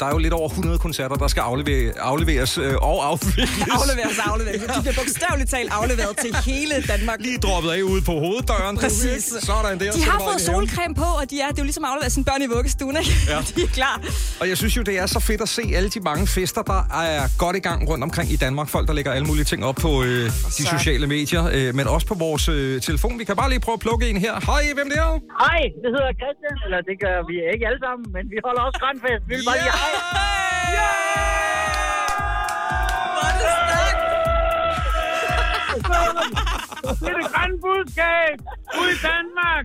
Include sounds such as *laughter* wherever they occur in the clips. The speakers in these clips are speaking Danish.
Der er jo lidt over 100 koncerter, der skal aflevere, afleveres øh, og afvikles. *laughs* Afleveres, afleveres. De bliver bogstaveligt talt afleveret til hele Danmark. Lige droppet af ude på hoveddøren. Præcis. Sådan der. De har fået solcreme på, og de er, det er jo ligesom at aflevere sine børn i vuggestuen, ikke? Ja. *laughs* De er klar. Og jeg synes jo, det er så fedt at se alle de mange fester, der er godt i gang rundt omkring i Danmark. Folk, der lægger alle mulige ting op på øh, de Så. sociale medier, øh, men også på vores øh, telefon. Vi kan bare lige prøve at plukke en her. Hej, hvem det er? Hej, det hedder Christian, eller det gør vi ikke alle sammen, men vi holder også grønfest. Vi vil bare lige. Hvor er det er det grønne budskab ud i Danmark.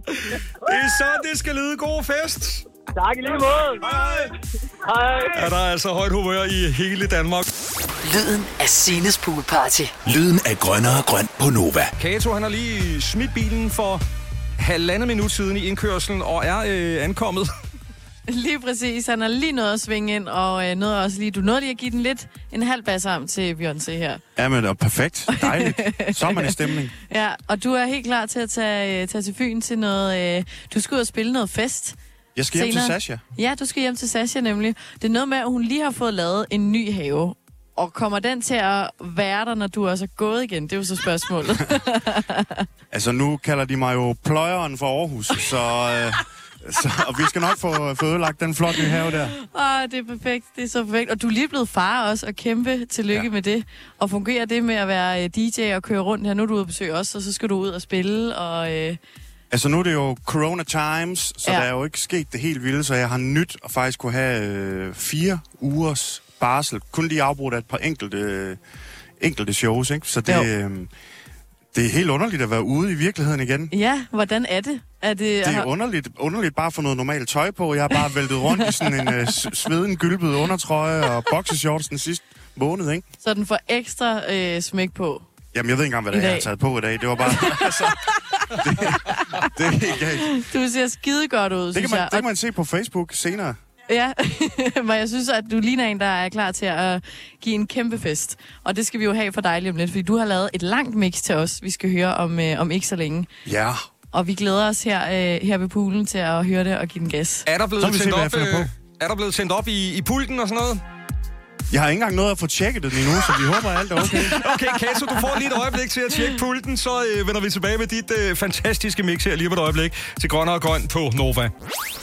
Det er så, det skal lyde god fest. Tak i lige måde. Hej. Hej. Er der altså højt humør i hele Danmark? Lyden af Sines poolparty. Lyden af grønnere grøn på Nova. Kato, han har lige smidt bilen for halvandet minut siden i indkørselen og er øh, ankommet. Lige præcis. Han har lige nået at svinge ind, og øh, nåede også lige, du nåede lige at give den lidt en halv basarm til Beyoncé her. Ja, men det er perfekt. Dejligt. Så er man i stemning. *laughs* Ja, og du er helt klar til at tage, øh, tage til Fyn til noget... Øh, du skal ud og spille noget fest. Jeg skal hjem til Senere. Sasha. Ja, du skal hjem til Sasha nemlig. Det er noget med, at hun lige har fået lavet en ny have. Og kommer den til at være der, når du også er gået igen? Det er jo så spørgsmålet. *laughs* Altså, nu kalder de mig jo pløjeren for Aarhus, så... Øh, så og vi skal nok få, få ødelagt den flotte have der. Åh, det er perfekt. Det er så perfekt. Og du er lige blevet far også, og kæmpe tillykke ja. Med det. Og fungerer det med at være øh, DJ og køre rundt her? Nu er du ude at besøge os, og så skal du ud og spille, og... Øh, Altså, nu er det jo corona times, så Ja. ja. der er jo ikke sket det helt vilde, så jeg har nyt at faktisk kunne have øh, fire ugers barsel. Kun lige afbrudt af et par enkelte, øh, enkelte shows, ikke? Så det, Jo. øh, det er helt underligt at være ude i virkeligheden igen. ja, hvordan er det? Er det, Det er underligt, underligt bare at få noget normalt tøj på. Jeg har bare *laughs* væltet rundt i sådan en øh, sveden, gylpet undertrøje og boxershorts den sidste måned, ikke? så den får ekstra øh, smæk på? Jamen, jeg ved ikke engang, hvad det er, jeg har taget på i dag. Det var bare... *laughs* altså, det, det er galt. Du ser skide godt ud, Det synes kan, man, jeg. det kan man se på Facebook senere. Ja, *laughs* men jeg synes, at du ligner en, der er klar til at give en kæmpe fest. Og det skal vi jo have for dig lige om lidt, fordi du har lavet et langt mix til os, vi skal høre om, øh, om ikke så længe. Ja. Og vi glæder os her, øh, her ved poolen til at høre det og give den gas. Er der blevet tændt op, øh, er der blevet tændt op i, i pulten og sådan noget? Jeg har ikke engang nået at få tjekket den endnu, så vi håber, at alt er okay. Okay, Kato, du får lige et øjeblik til at tjekke pulten, så øh, vender vi tilbage med dit øh, fantastiske mix her lige på et øjeblik til Grønner og Grøn på Nova.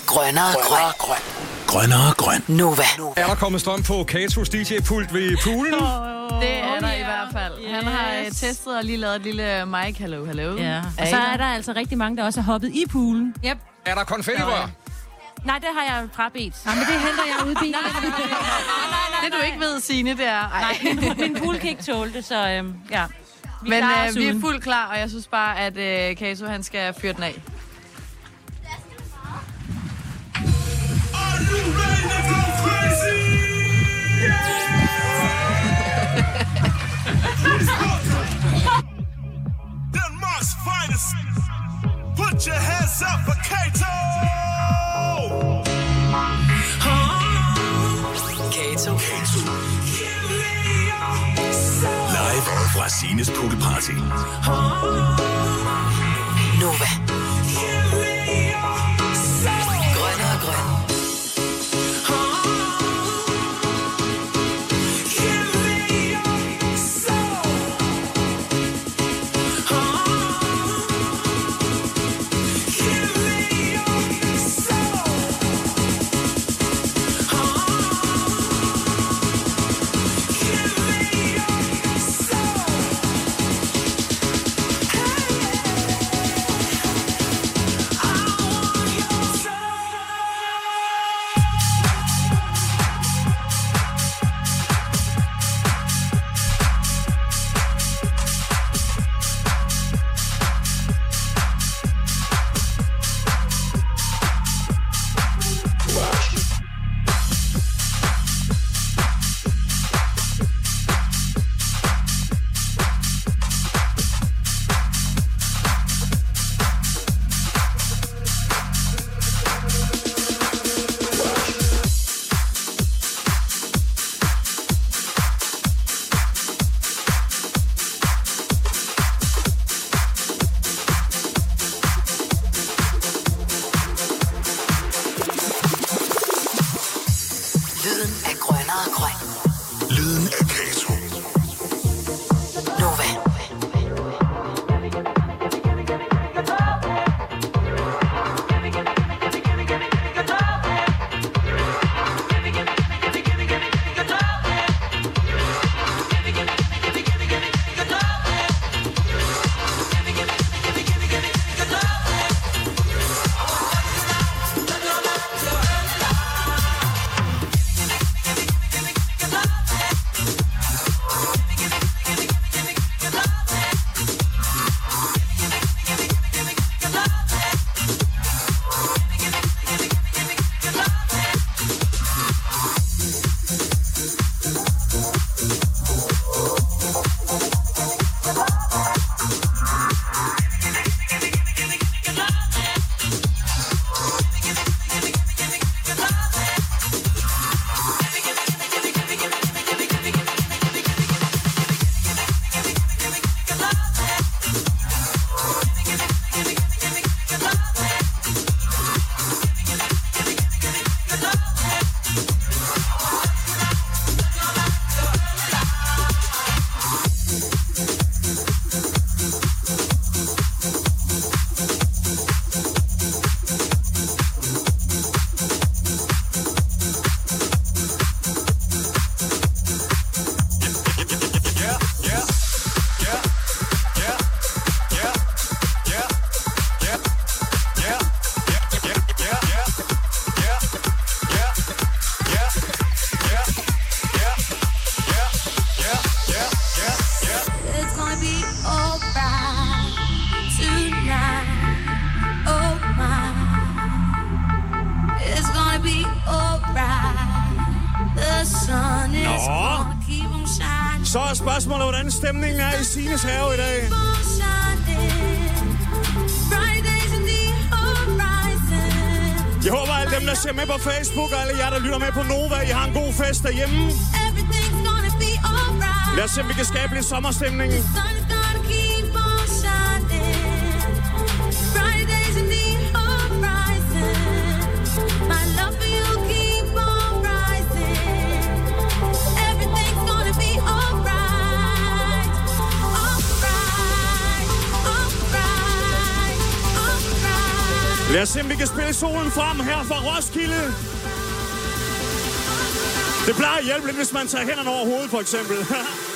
Grønnere grøn. grøn. Grønnere grøn. Nova. Er der kommet strøm på Katos DJ-pult ved poolen? Det er der i hvert fald. Han har øh, testet og lige lavet et lille mic hello hello. Ja, og så er der altså rigtig mange, der også har hoppet i poolen. Yep. Er der konfettirør? Nej, det har jeg frabedt. Nej, men det henter jeg ud i bilen. nej, nej, nej, Det du ikke ved, Signe, det er... Ej. Nej, min, pool kan ikke tåle det, så øhm, ja. Vi Men øh, vi er fuldt klar, og jeg synes bare, at øh, Kato han skal fyre den af. *laughs* *laughs* Denmark's finest. Put your hands up for. Kato. Live fra Sines Poolparty. Nova. sommerstemningen. Lad os se, om vi kan spille solen frem her fra Roskilde. Det plejer at hjælpe lidt, hvis man tager hænderne over hovedet, for eksempel. *laughs*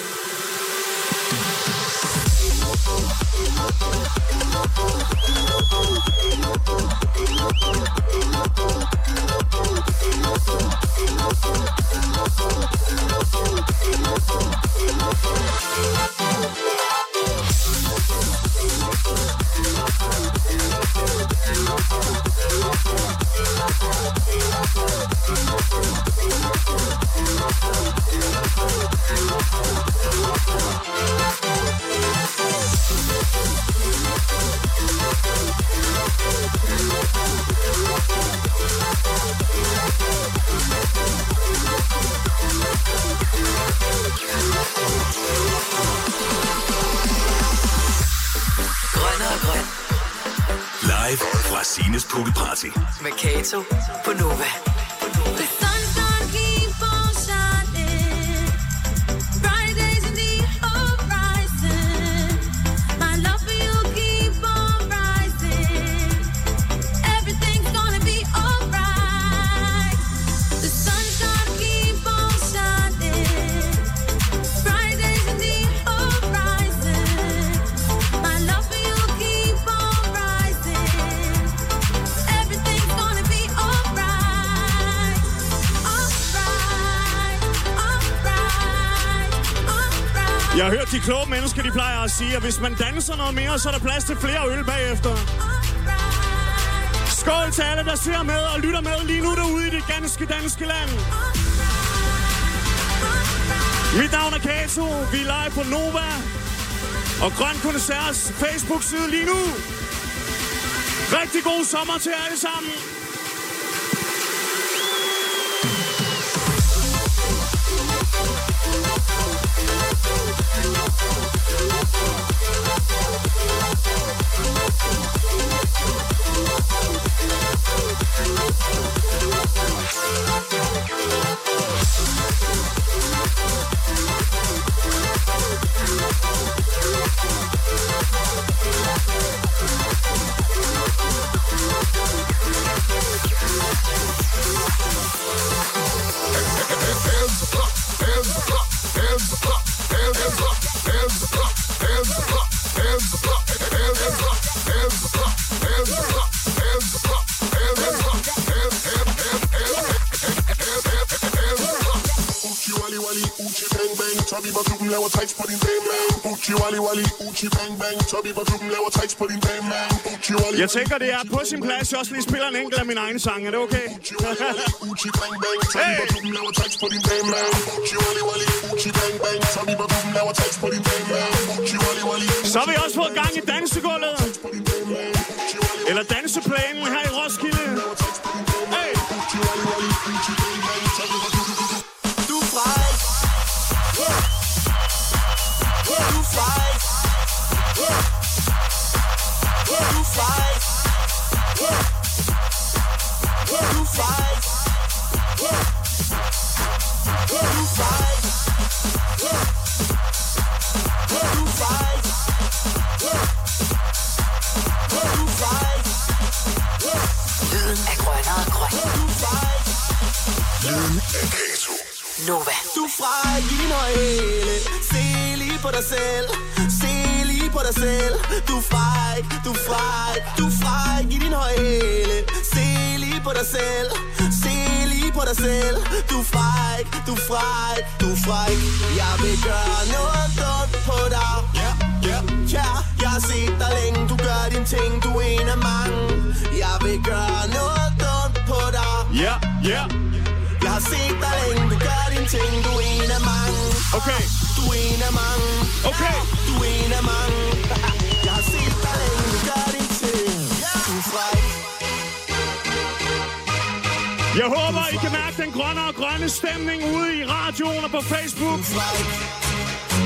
plejer at sige, at hvis man danser noget mere, så er der plads til flere øl bagefter. Skål til alle, der ser med og lytter med lige nu derude i det ganske danske land. Mit navn er Kato. Vi er live på Nova. Og Grøn Koncerts Facebook-side lige nu. Rigtig god sommer til jer alle sammen. Uchi bang bang. Tubby på klubben laver tricks på din. Uchi wali Jeg tænker, det er på sin plads, jeg også lige spiller en enkelt af mine egne sange. Er det okay? Uchi bang bang. Tubby på klubben laver tricks på din man. Uchi wali wali, uchi bang bang. Tubby på klubben laver tricks på din man. Uchi wali wali. Så har vi også fået gang i dansegulvet. Eller danseplænen her i Roskilde. Nova. Du er fræk i din høje Se lige på dig selv. Se lige på dig selv. Du er fræk, du er fræk Du er fræk i din høje hæle Se lige på dig selv. Se lige på dig selv. Du er fræk, du er fræk Du er fræk Jeg vil gøre noget dumt på dig. Ja, ja, ja. Jeg har set dig længe. Du gør dine ting. Du er ting, du er en af mange. Okay. Du er en af mange. Okay. Du er en af mange. *laughs* Jeg har set dig længe, du gør dine ting. Du er fræk. Jeg håber, I kan mærke den grønne og grønne stemning ude i radioen og på Facebook.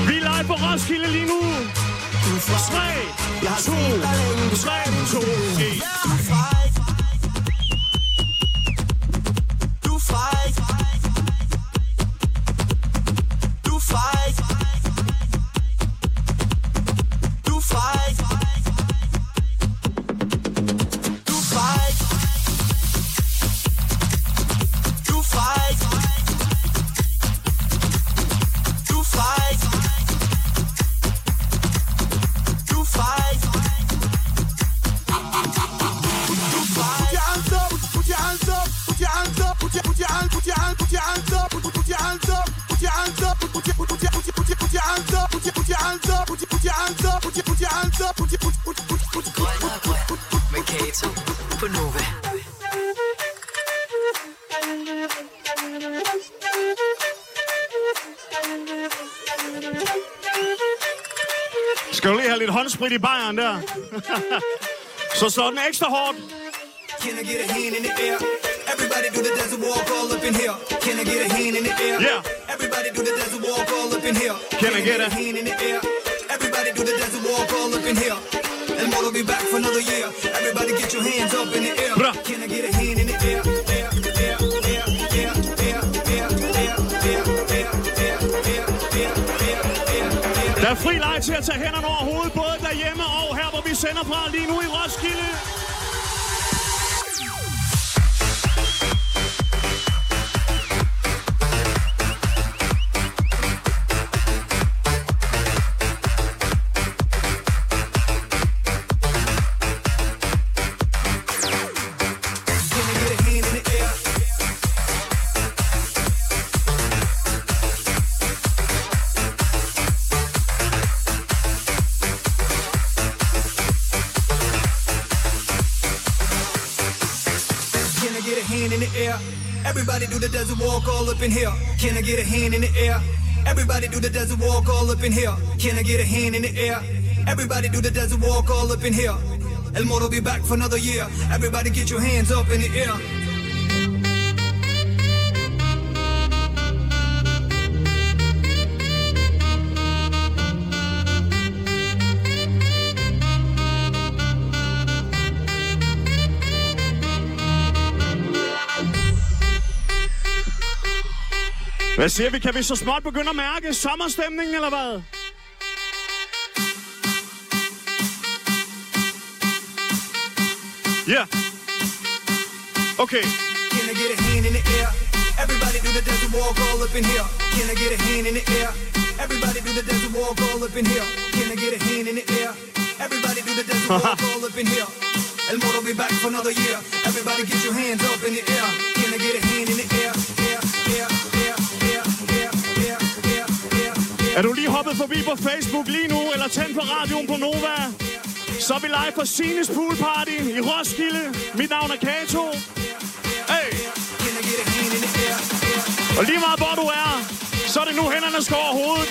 Vi er live på Roskilde lige nu. 3, 2, 3, 2, 1. håndsprit i bajeren der? Så slår den ekstra hårdt. Can I get a hand in the air? Everybody do the desert walk all up in here. Can I get a hand in the air? Yeah. Everybody do the desert walk all up in here. Can I get a- hand in the air? Everybody do the desert walk all up in here. And we'll be back for another year. Everybody get your hands up in the air. Bra. Can I get a hand in the air? Air, air, air, air, air, air, air, air, air, air, air, air, air, air, air. Der er fri leg til at tage hænderne over hovedet, både derhjemme og tænder fra lige nu i Roskilde. Everybody do the desert walk all up in here. Can I get a hand in the air? Everybody do the desert walk all up in here. Can I get a hand in the air? Everybody do the desert walk all up in here. El Moro be back for another year. Everybody get your hands up in the air. Hvad siger vi? Kan vi så småt begynde at mærke sommerstemningen, eller hvad? Yeah. Okay. Can I get a hand in the air? Everybody do the desert walk all up in here. Can I get a hand in the air? Everybody do the desert walk all up in here. Can I get a hand in the air? Everybody do the desert walk *laughs* all up in here. El Moro be back for another year. Everybody get your hands up in the air. Can I get a hand in the air? Air, air, Er du lige hoppet forbi på Facebook lige nu, eller tændt på radioen på Nova? Så er vi live på Sines Pool Party i Roskilde. Mit navn er Kato. Hey! Og lige meget hvor du er, så er det nu hænderne skal over hovedet.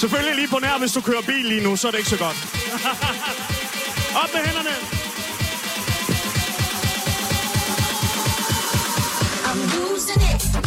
Selvfølgelig lige på nær, hvis du kører bil lige nu, så er det ikke så godt. *laughs* Op med hænderne. I'm losing it.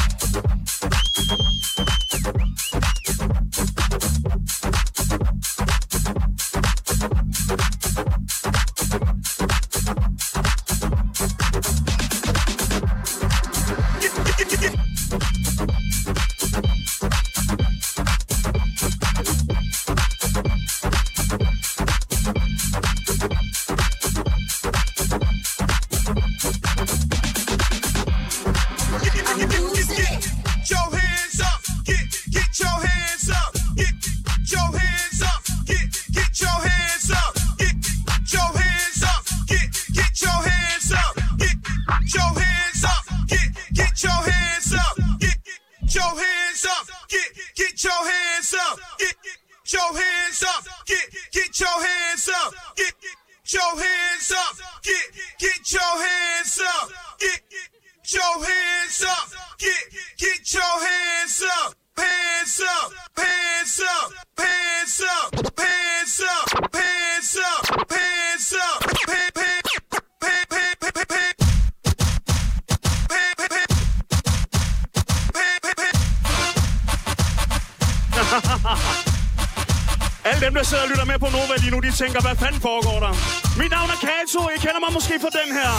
Tænker, hvad fanden foregår der? Mit navn er Kato, I kender mig måske fra den her.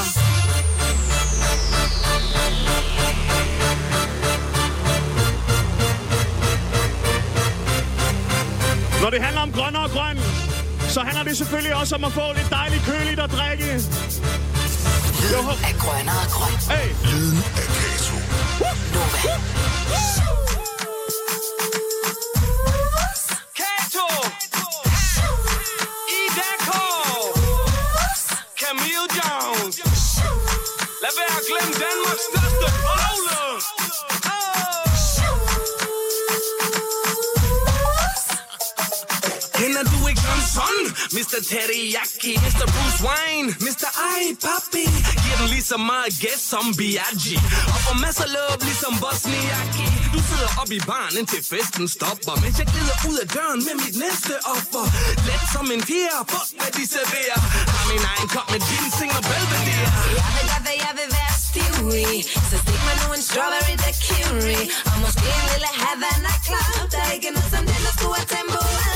Når det handler om grønne og grøn, så handler det selvfølgelig også om at få lidt dejligt køligt at drikke. Leve I Glenn Denmark, that's the. Ikke Mr. Teriyaki, Mr. Bruce Wayne, Mr. I, papi. Giver den lige så meget gas som Biaggi. Og får masser love ligesom Bosniaki. Du sidder op i baren indtil festen stopper. Mens jeg glider ud af døren med mit næste offer. Let som en fjer, fuck hvad de serverer. Har min egen kop med ginseng og Belvedere. Jeg vil godt, hvad jeg vil være stiv Så stik mig nu en strawberry daiquiri Og måske en lille Havana Club Der er ikke noget som den, der skulle have tempo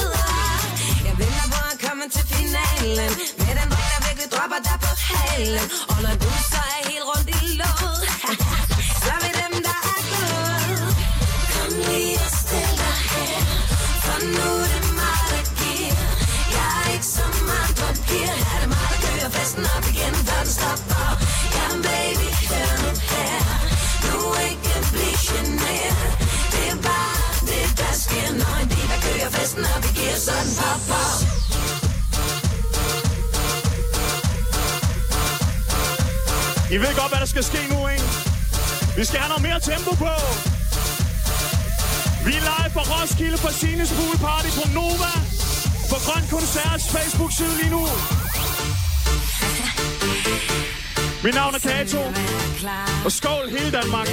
til finalen. Med den dreng, der virkelig dropper der på halen. Og når du så er helt rundt i låget *laughs* Så er vi dem, der er gået Kom lige og stil dig her For nu er det mig, der giver. Jeg er ikke så meget på piger Her er det mig, der kører festen op igen Før den stopper? Jamen baby, hør nu her. Du er ikke blive generet. Det er bare det, der sker Når en diva kører festen op i gear Så den popper I ved godt, hvad der skal ske nu, ikke? Vi skal have noget mere tempo på. Vi er live på Roskilde på Sines Pool Party på Nova. På Grøn Koncerts Facebook-side lige nu. Mit navn er Kato. Og skål hele Danmark.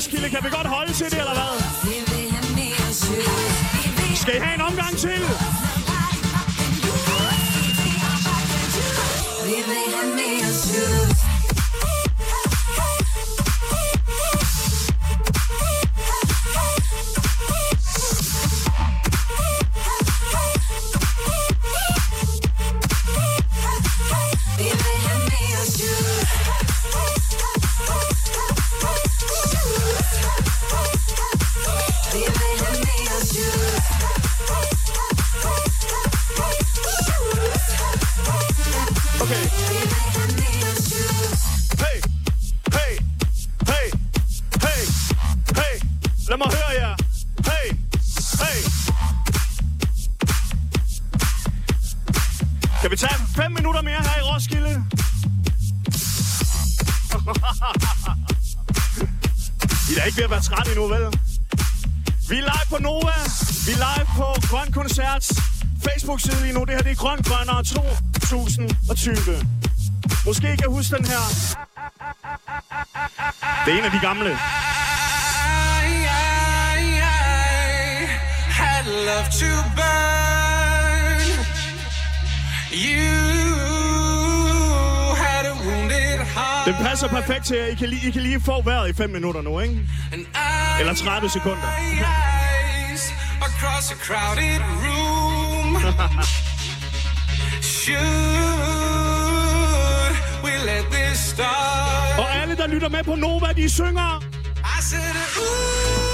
Roskilde? Kan vi godt holde til det, eller hvad? 2020. Måske kan huske den her. Det er en af de gamle. Had love to burn. You had a wounded heart. Den passer perfekt til jer. I kan lige, I kan lige få vejret i 5 minutter nu, ikke? Eller 30 sekunder. *laughs* Across a crowded room. *laughs* Should alle, der lytter med på Nova, de synger. I said, ooh,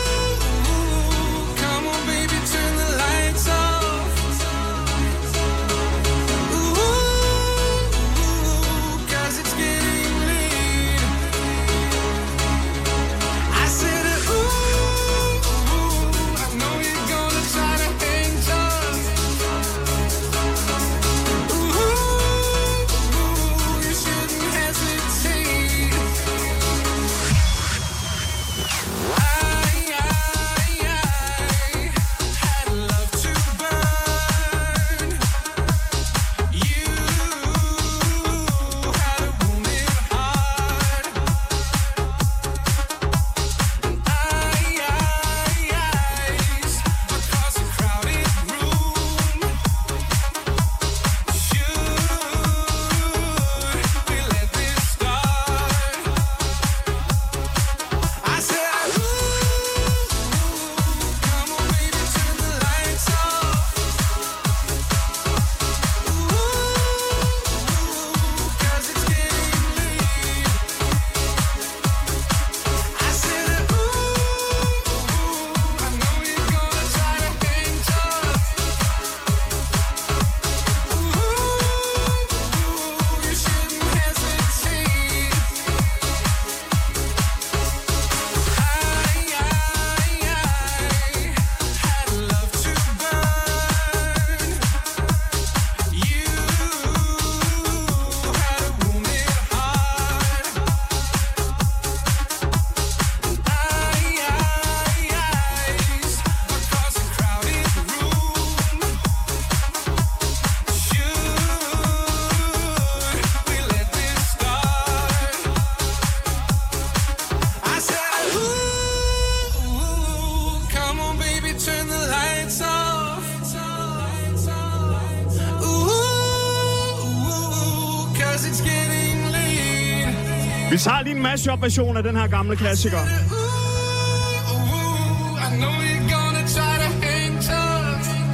Vi tager lige en mashup-version af den her gamle klassiker.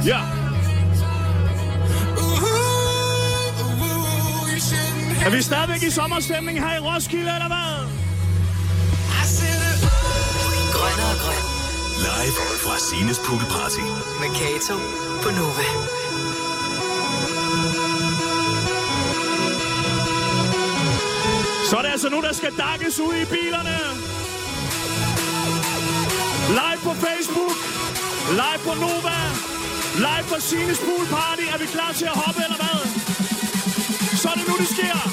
Ja. Shouldn't Er vi stadigvæk i sommerstemning her i Roskilde, eller hvad? Grønne og grøn. Live fra Sines Pool Party. Med Kato på Nova. Så er det altså nu, der skal dakkes ud i bilerne. Live på Facebook. Live på Nova. Live på Sines Pool Party. Er vi klar til at hoppe, eller hvad? Så er det nu, det sker.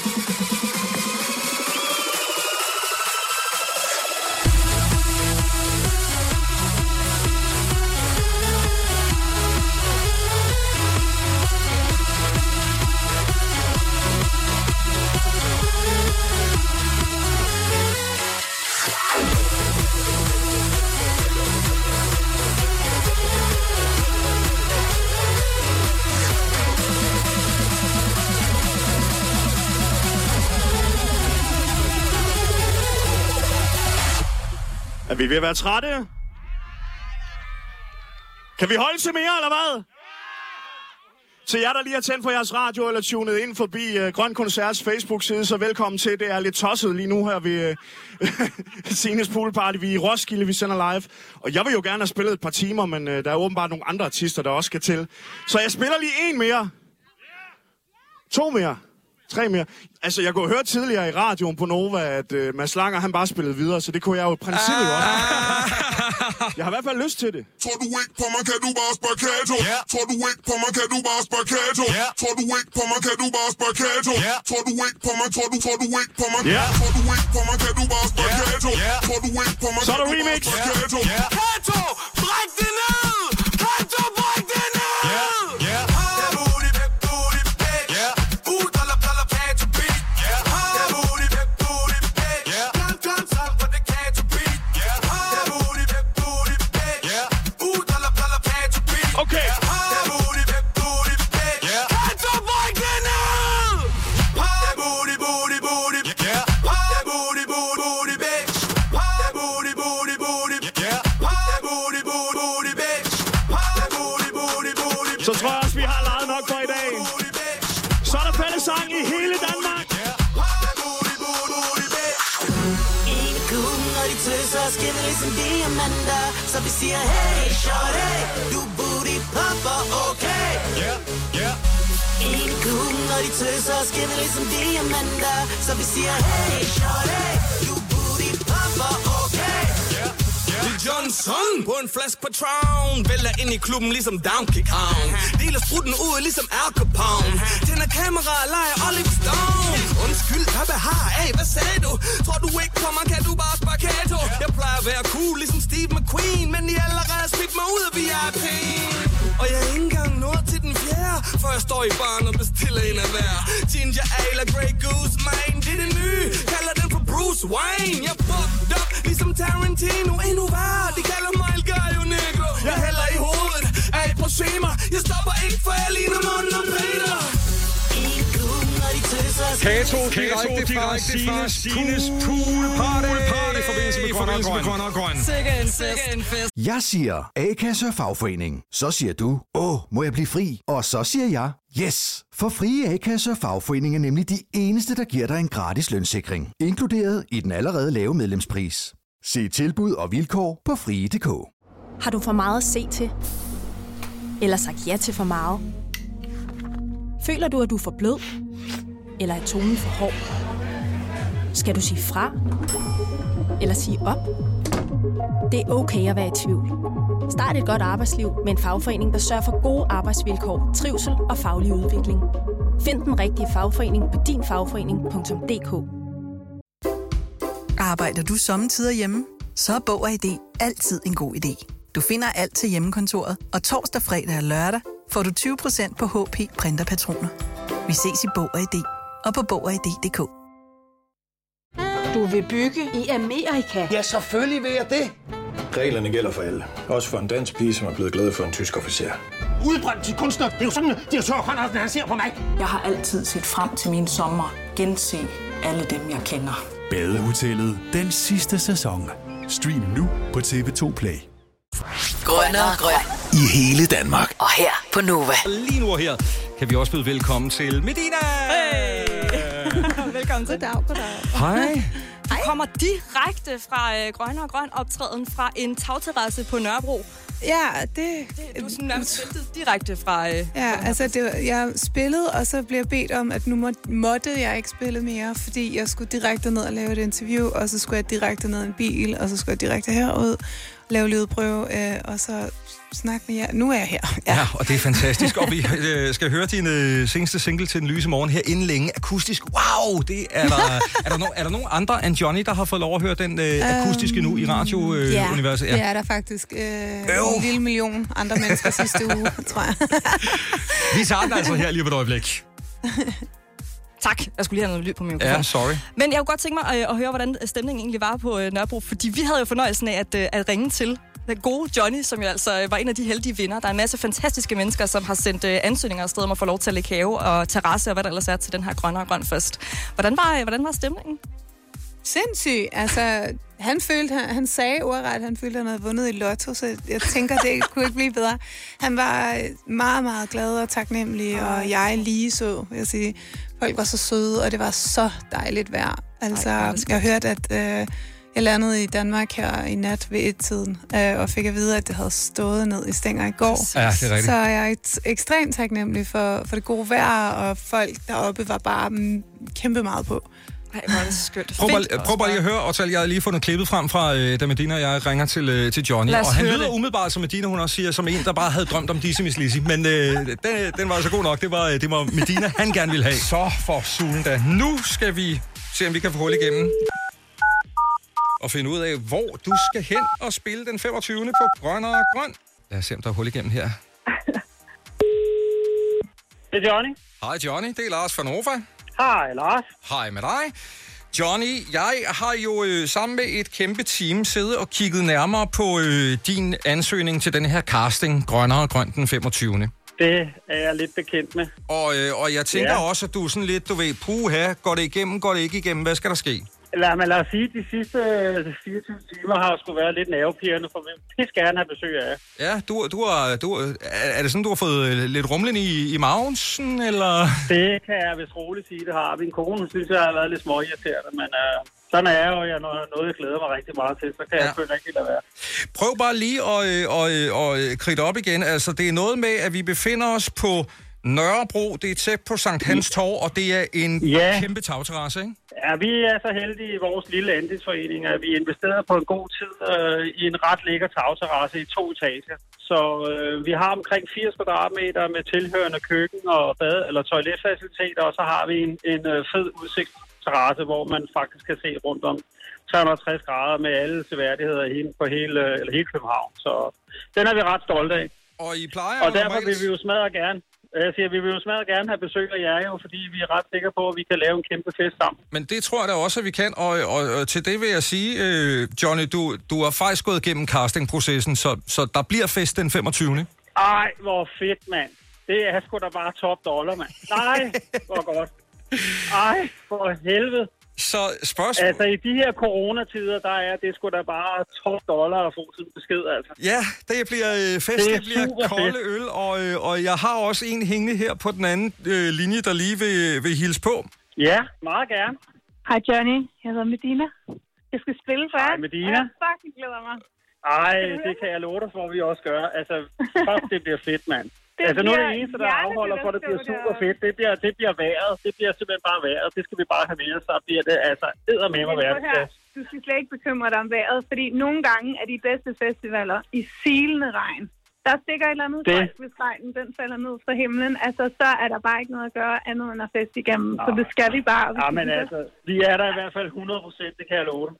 Ved at være trætte? Kan vi holde til mere, eller hvad? Til jer, der lige har tændt for jeres radio eller tunet ind forbi uh, Grøn Koncerts Facebook-side, så velkommen til. Det er lidt tosset lige nu her ved uh, *laughs* Sines Pool Party. Vi er i Roskilde, vi sender live. Og jeg vil jo gerne have spillet et par timer, men uh, der er åbenbart nogle andre artister, der også skal til. Så jeg spiller lige en mere. To mere. Tre mere. Altså, jeg kunne høre tidligere i radioen på Nova, at uh, Mads Langer, han bare spillede videre, så det kunne jeg jo i princippet jo også. Jeg har i hvert fald lyst til det. Tror du ikke på mig, kan du bare spakato? Tror du ikke på mig, kan du bare spakato? Tror du ikke på mig, kan du bare spakato? Tror du ikke på mig, tror du, tror du ikke på mig? Ja. Tror du ikke på mig, kan du bare spakato? Tror du ikke på mig, Så er kan der du bare remix. spakato? Kato, bræk det ned! De tøser, skinner ligesom diamanter. Så vi siger, hey, shorty, du booty popper, okay? Lil Johnson på en flaske Patron. Vælger ind i klubben ligesom Donkey Kong. Deler strutten ud ligesom Al Capone Tænder kamera og leger Oliver Stone Undskyld, hvad behar? Hey, hvad sagde du? Tror du ikke kommer, kan du bare spakato? Jeg plejer at være cool ligesom Steve McQueen Men I allerede smidt mig ud af VIP Og jeg er ikke engang nået til den fjerde Før jeg står i baren og bestiller en af hver. Ginger Ale og Grey Goose, man Det er det nye, kalder den for Bruce Wayne. Jeg fucked up ligesom Tarantino. Endnu værre, de kalder mig El Gallo Negro. Jeg hælder i hovedet af et prosemer Jeg stopper ikke, for jeg ligner munden og Peter. Kato, direkte fra Sines Pool Party. I forbindelse med Grønne og Grøn. Sikke en fest. Sikke en fest. Jeg siger A-kasse og fagforening. Så siger du, åh, må jeg blive fri? Og så siger jeg, yes! For frie A-kasse og fagforening er nemlig de eneste, der giver dig en gratis lønssikring. Inkluderet i den allerede lave medlemspris. Se tilbud og vilkår på frie.dk. Har du for meget at se til? Eller sagt ja til for meget? Føler du, at du er for blød? Eller er tonen for hård? Skal du sige fra? Eller sige op? Det er okay at være i tvivl. Start et godt arbejdsliv med en fagforening, der sørger for gode arbejdsvilkår, trivsel og faglig udvikling. Find den rigtige fagforening på dinfagforening.dk Arbejder du sommetider hjemme? Så er Bog og ID altid en god idé. Du finder alt til hjemmekontoret, og torsdag, fredag og lørdag får du 20% på HP printerpatroner. Vi ses i Bog og ID og på Bog og ID.dk. Du vil bygge i Amerika? Ja, selvfølgelig vil jeg det. Reglerne gælder for alle. Også for en dansk pige, som er blevet glad for en tysk officer. Udbrændt til kunstner. Det er jo sådan, at direktør Conradsen, han ser på mig. Jeg har altid set frem til min sommer. Gense alle dem, jeg kender. Badehotellet den sidste sæson. Stream nu på TV2 Play. Grønne og grøn. I hele Danmark. Og her på Nova. Lige nu og her kan vi også byde velkommen til Medina. Hey! Velkommen til. Goddag, goddag. *laughs* Hej. Du kommer direkte fra øh, Grønne og Grøn optræden fra en tagterrasse på Nørrebro. Ja, det... Du er sådan nærmest ventet direkte fra... Øh, Ja, altså det, jeg spillede, og så blev jeg bedt om, at nu må, måtte jeg ikke spille mere, fordi jeg skulle direkte ned og lave et interview, og så skulle jeg direkte ned i en bil, og så skulle jeg direkte herud, lave lydprøve, øh, og så snakke med jer. Nu er jeg her. Ja, *laughs* ja og det er fantastisk. Og vi øh, skal høre din øh, seneste single til den lyse morgen her inden længe. Akustisk. Wow! Det er, der, er, der no, er der nogen andre end Johnny, der har fået lov at høre den øh, akustiske nu i radiouniverset? Øh, ja, universet? det er der faktisk. Øh, en lille million andre mennesker sidste uge, tror jeg. *laughs* Vi tager den altså her lige på et øjeblik. *laughs* Tak. Jeg skulle lige have noget lyd på min mikrofon. Ja, sorry. Men jeg kunne godt tænke mig øh, at høre, hvordan stemningen egentlig var på øh, Nørrebro, fordi vi havde jo fornøjelsen af at, øh, at ringe til den gode Johnny, som jo altså øh, var en af de heldige vinder. Der er en masse fantastiske mennesker, som har sendt øh, ansøgninger afsted om at få lov til at lægge have og terrasse og hvad der ellers er til den her grønne og grøn fest. Hvordan var, øh, hvordan var stemningen? Sindssyg. Altså, han følte, han, han sagde ordret, at han følte, at han havde vundet i lotto, så jeg tænker, det *laughs* kunne ikke blive bedre. Han var meget, meget glad og taknemmelig, og jeg lige så, vil jeg sige. Folk var så søde, og det var så dejligt vejr. Altså, Ej, jeg det har hørt, at øh, Jeg landede i Danmark her i nat ved et-tiden, øh, og fik at vide, at det havde stået ned i stænger i går. Ja, det er rigtigt. Så jeg er et- ekstremt taknemmelig for, for det gode vejr, og folk deroppe var bare mm, kæmpe meget på. Ej, hvor er det skønt. Prøv bare, prøv bare lige at høre, Otal, jeg har lige fundet klippet frem fra, øh, da Medina og jeg ringer til, øh, til Johnny. Lad os Og han høre lyder det. umiddelbart, som Medina, hun også siger, som en, der bare havde drømt om Dizzy Miss Lizzy. Men øh, den, den var altså god nok. Det var, øh, det var Medina, han gerne ville have. Så for sulen da. Nu skal vi se, om vi kan få hul igennem. Og finde ud af, hvor du skal hen og spille den 25. på Grøn og Grøn. Lad os se, om der er hul igennem her. Det er Johnny. Hej Johnny, det er Lars fra Nova. Hej, Lars. Hej med dig. Johnny, jeg har jo øh, sammen med et kæmpe team siddet og kigget nærmere på øh, din ansøgning til den her casting, Grønnere og Grøn den 25. Det er jeg lidt bekendt med. Og, øh, og jeg tænker Ja. også, at du er sådan lidt, du ved, puha, går det igennem, går det ikke igennem, hvad skal der ske? Lad, mig, lad os sige, at de sidste øh, 24 timer har sgu været lidt nervepirrende, for vi pisse gerne have besøg af. Ja, du, du har, du, er det sådan, du har fået øh, lidt rumlen i, i maven, sådan, eller? Det kan jeg vist roligt sige, det har. Min kone synes, jeg har været lidt småirriterende, men øh, sådan er jeg jo. Jeg, når noget, jeg glæder mig rigtig meget til, så kan ja. jeg selvfølgelig ikke lade være. Prøv bare lige at, øh, og, øh, og, øh, kridte op igen. Altså, det er noget med, at vi befinder os på Nørrebro. Det er tæt på Sankt Hans Torv, og det er en Ja. kæmpe tagterrasse, ikke? Ja, vi er så heldige i vores lille andelsforening, at vi investerede på en god tid øh, i en ret lækker tagterrasse i to etager. Så øh, vi har omkring 80 kvadratmeter med tilhørende køkken og bad eller toiletfaciliteter, og så har vi en, en øh, fed udsigtsterrasse, hvor man faktisk kan se rundt om 360 grader med alle seværdigheder på hele, øh, eller hele København. Så den er vi ret stolte af. Og I plejer Og derfor vil vi jo smadre gerne. Jeg siger, vi vil jo smadre gerne have besøg af jer jo, fordi vi er ret sikre på, at vi kan lave en kæmpe fest sammen. Men det tror jeg da også, at vi kan, og, og, og til det vil jeg sige, øh, Johnny, du, du har faktisk gået igennem castingprocessen, så, så der bliver fest den 25. Ej, hvor fedt, mand. Det er sgu da bare top dollar, mand. Nej, hvor godt. Ej, for helvede. Så spørgsmål... Altså, i de her coronatider, der er det sgu da bare top dollar at få en besked, altså. Ja, det bliver øh, fest, Det det, er bliver kolde fedt. øl, og, øh, og jeg har også en hængende her på den anden øh, linje, der lige vil, vil hilse på. Ja, meget gerne. Hej Johnny, jeg hedder Medina. Jeg skal spille for. Hej, Medina. Jeg fucking glæder mig. Ej, det kan jeg love dig for, at vi også gør. Altså, fuck, det bliver fedt, mand. Det altså, nu er det eneste, der afholder for, at det bliver super fedt. Det bliver, det bliver vejret. Det bliver simpelthen bare vejret. Det skal vi bare have med os. Så bliver det altså eddermame at være Prøv her. Du skal slet ikke bekymre dig om vejret, fordi nogle gange er de bedste festivaler i silende regn. Der stikker et eller andet Det- folk, hvis regnen den falder ned fra himlen. Altså, så er der bare ikke noget at gøre andet end at feste igennem. Så det skal vi bare. vi Ja, men altså, vi er der i hvert fald 100 procent, det kan jeg love dig.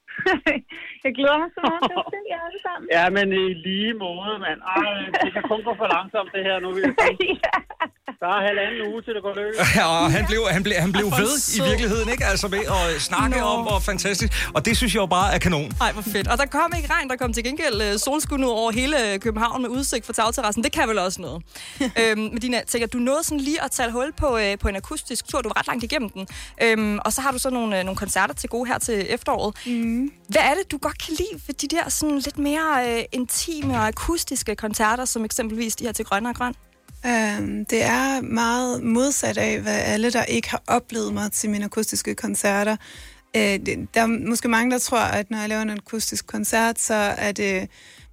*laughs* jeg glæder mig så meget til at *laughs* se jer alle sammen. Ja, men i lige måde, mand. Ej, det kan kun gå for langsomt, det her nu, vil jeg sige. *laughs* Der er halvanden uge til det går løs. Ja, og han blev, han blev, han blev ved i virkeligheden, ikke? Altså med at snakke Nå. om, hvor fantastisk. Og det synes jeg jo bare er kanon. Ej, hvor fedt. Og der kom ikke regn, der kom til gengæld øh, solskud ud over hele København med udsigt fra tagterrassen. Det kan vel også noget. *laughs* øhm, Medina, tænker, du nåede sådan lige at tage hul på, øh, på en akustisk tur. Du var ret langt igennem den. Øhm, og så har du så nogle, øh, nogle koncerter til gode her til efteråret. Mm. Hvad er det, du godt kan lide ved de der sådan lidt mere øh, intime og akustiske koncerter, som eksempelvis de her til Grønne og Grøn? Øhm, det er meget modsat af, hvad alle, der ikke har oplevet mig til mine akustiske koncerter. Det, der er måske mange, der tror, at når jeg laver en akustisk koncert, så er det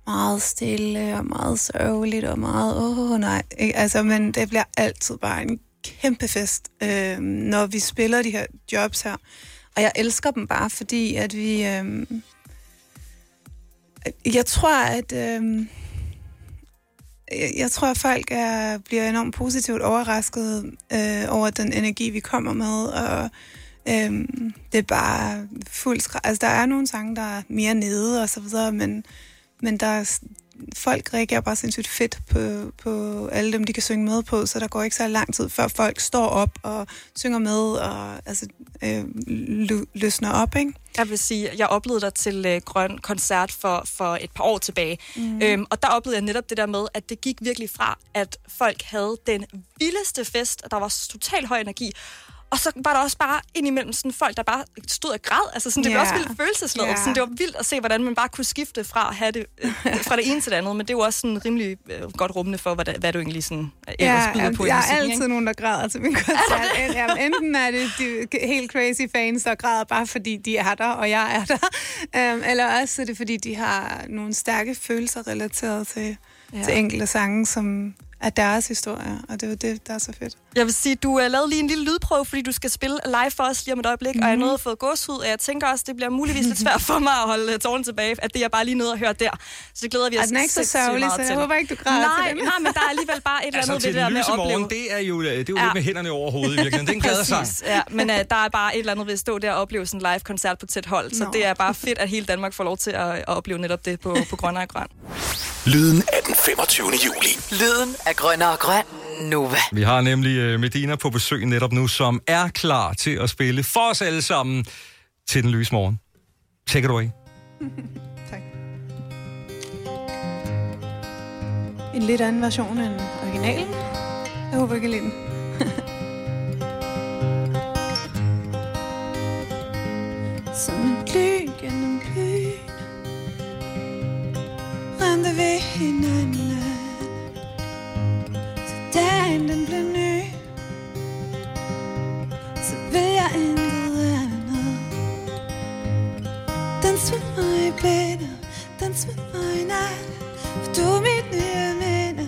meget stille og meget sørgeligt og meget, åh oh, nej. Ikke? Altså, men det bliver altid bare en kæmpe fest, øh, når vi spiller de her jobs her. Og jeg elsker dem bare, fordi at vi... Øh, jeg tror, at... Øh, jeg, jeg tror, at folk er, bliver enormt positivt overrasket øh, over den energi, vi kommer med, og øh, det er bare fuldt... Altså, der er nogle sange, der er mere nede og så videre, men, men der er, folk reagerer bare sindssygt fedt på, på alle dem, de kan synge med på, så der går ikke så lang tid, før folk står op og synger med og altså, øh, lø- løsner op, ikke? Jeg vil sige, jeg oplevede dig til øh, Grøn Koncert for, for et par år tilbage. Mm. Øhm, og der oplevede jeg netop det der med, at det gik virkelig fra, at folk havde den vildeste fest, og der var total høj energi. Og så var der også bare indimellem sådan folk, der bare stod og græd. Altså sådan, det var Ja. også vildt følelsesladet. Ja. Sådan, det var vildt at se, hvordan man bare kunne skifte fra at have det, øh, fra det ene til det andet. Men det er jo også sådan rimelig øh, godt rummende for, hvad, hvad du egentlig sådan, øh, ellers Ja, byder på i jeg er musikken, altid ikke? nogen, der græder til min koncert. Jamen, enten er det de helt crazy fans, der græder bare fordi de er der, og jeg er der. Um, eller også er det fordi, de har nogle stærke følelser relateret til, ja. til enkelte sange, som er deres historie. Og det er jo det, der er så fedt. Jeg vil sige, du uh, lavede lige en lille lydprøve, fordi du skal spille live for os lige om et øjeblik, mm-hmm. og jeg Mhm. nåede at få gåshud, og jeg tænker også, det bliver muligvis lidt svært for mig at holde uh, tårnen tilbage, at det er bare lige noget at høre der. Så det glæder vi os den er ikke så sindssygt sørgelig, så jeg håber ikke, du græder nej, til den. Nej, men der er alligevel bare et *laughs* eller Altså andet til ved det der med at opleve. morgen, det er jo, det er jo Ja. lidt med hænderne over hovedet i virkeligheden. Det er en glad sang. Præcis, Ja, men uh, der er bare et eller andet ved at stå der og opleve sådan en live-koncert på tæt hold. Så Nå. det er bare fedt, at hele Danmark får lov til at, at opleve netop det på, på Grønne og Grøn. Lyden af den 25. juli. Lyden af grønner og grøn. Nova. Vi har nemlig øh, Medina på besøg netop nu, som er klar til at spille for os alle sammen til den lyse morgen. Take it away. *laughs* En lidt anden version end originalen. Jeg håber ikke, I lide den. Som en lyn Rendte vi hinanden. Så dagen den blev ny. Så vil jeg intet andet. Dans med mig i blinde Dans med mig i nat For du er mit nye minde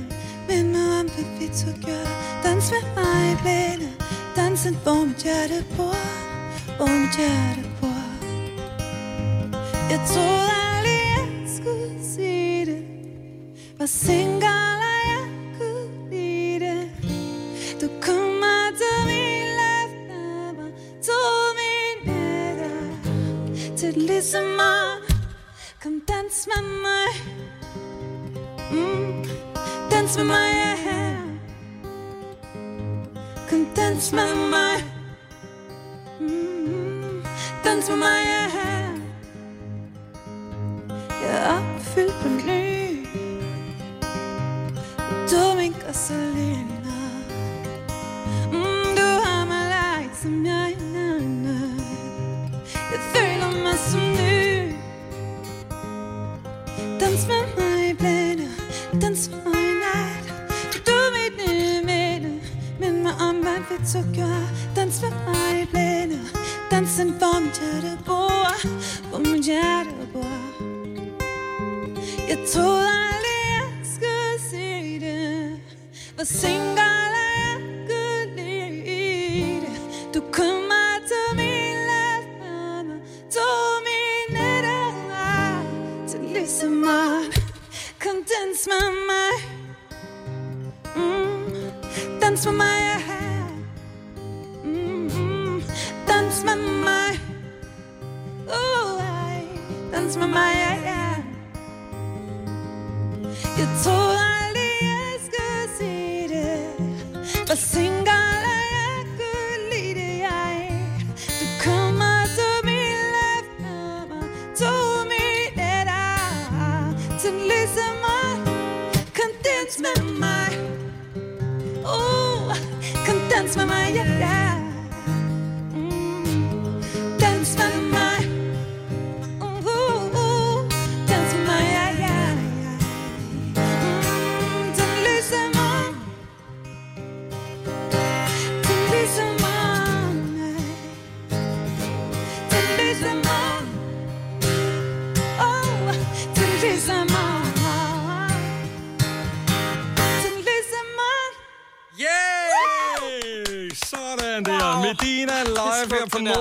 Mind mig om, hvad vi to gjorde Dans med mig i blinde Dansen, hvor mit hjerte bor Hvor mit hjerte bor. Jeg troede lefter Tog min ligesom om Kom dans med mig mm. Dans med mig, ja Kom dans med mig mm. Dans med mig, ja Jeg er opfyldt på ny du er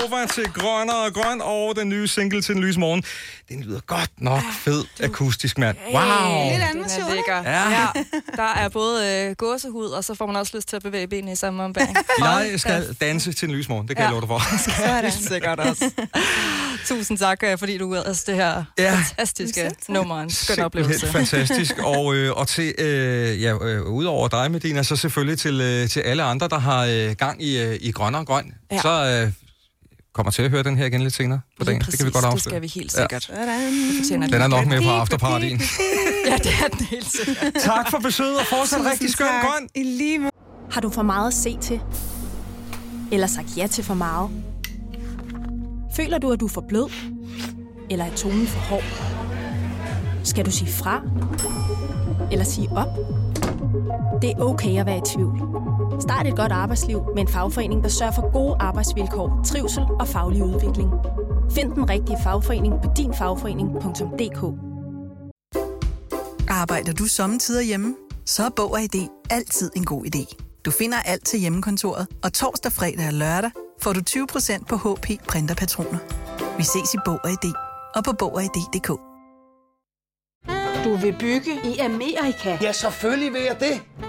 Nova til Grønner og Grøn og den nye single til den lyse morgen. Den lyder godt nok fed akustisk, mand. Wow! Lidt anden den er lækker. Ja. Ja. Der er både øh, gåsehud, og så får man også lyst til at bevæge benene i samme ombæring. *laughs* Jeg skal danse til en lys morgen, det kan ja. jeg love dig for. *laughs* Sådan. Sikkert også. *laughs* Tusind tak, øh, fordi du altså det her Ja. fantastiske nummer. En skøn Simpelthen oplevelse. fantastisk. Og, øh, og til, øh, ja, øh, udover dig, Medina, så selvfølgelig til, øh, til alle andre, der har øh, gang i, øh, i grøn og grøn. Ja. Så øh, kommer til at høre den her igen lidt senere på dagen. Lige det kan vi præcis, godt det afsløre. skal vi helt sikkert. Det fortjener Den er det. nok med på afterpartyen. *laughs* Ja, det er den helt sikkert. tak for besøget, og fortsat rigtig skøn grøn. I lige måde. Har du for meget at se til? Eller sagt ja til for meget? Føler du, at du er for blød? Eller er tonen for hård? Skal du sige fra? Eller sige op? Det er okay at være i tvivl. Start et godt arbejdsliv med en fagforening, der sørger for gode arbejdsvilkår, trivsel og faglig udvikling. Find den rigtige fagforening på dinfagforening.dk. Arbejder du sommetider hjemme? Så er Bog og ID altid en god idé. Du finder alt til hjemmekontoret, og torsdag, fredag og lørdag får du 20% på HP printerpatroner. Vi ses i Bog og ID og på Bog og ID.dk. Du vil bygge i Amerika? Ja, selvfølgelig vil jeg det.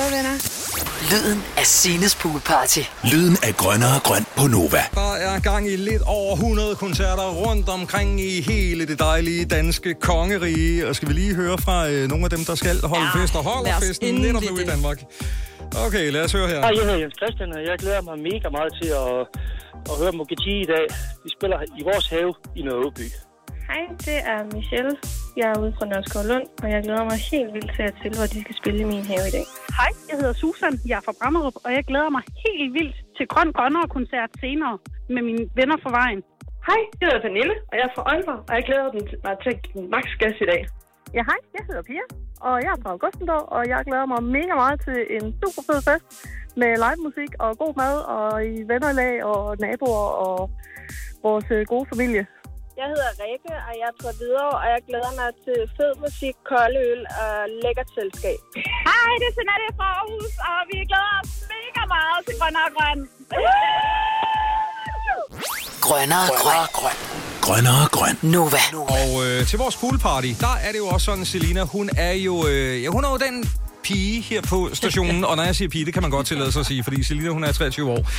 Hvad venner? Lyden af Sines Poolparty. Lyden af grønnere grøn på Nova. Der er gang i lidt over 100 koncerter rundt omkring i hele det dejlige danske kongerige. Og skal vi lige høre fra øh, nogle af dem, der skal holde ja, fest og holder festen netop nu i. Danmark. Okay, lad os høre her. Hej, jeg hedder Jens Christian, og jeg glæder mig mega meget til at, at høre Mokiti i dag. Vi spiller i vores have i Nørreby. Hej, det er Michelle. Jeg er ude fra Nørreskov Lund, og jeg glæder mig helt vildt til at til, hvor de skal spille i min have i dag. Hej, jeg hedder Susan. Jeg er fra Brammerup, og jeg glæder mig helt vildt til Grøn Grønnere koncert senere med mine venner fra vejen. Hej, jeg hedder Pernille, og jeg er fra Aalborg, og jeg glæder mig til max gas i dag. Ja, hej, jeg hedder Pia, og jeg er fra Augustendorf, og jeg glæder mig mega meget til en super fed fest med live musik og god mad og i vennerlag og naboer og vores øh, gode familie. Jeg hedder Rikke, og jeg er fra Hvidovre, og jeg glæder mig til fed musik, kolde øl og lækkert selskab. Hej, det er Jeanette fra Aarhus, og vi glæder os mega meget til Grøn og Grøn. Grønnere grøn. grøn. Grønnere grøn. Nova. Og øh, til vores poolparty, der er det jo også sådan, Selina, hun er jo, øh, ja, hun er jo den pige her på stationen, og når jeg siger pige, det kan man godt tillade sig at sige, fordi Selina, hun er 23 år.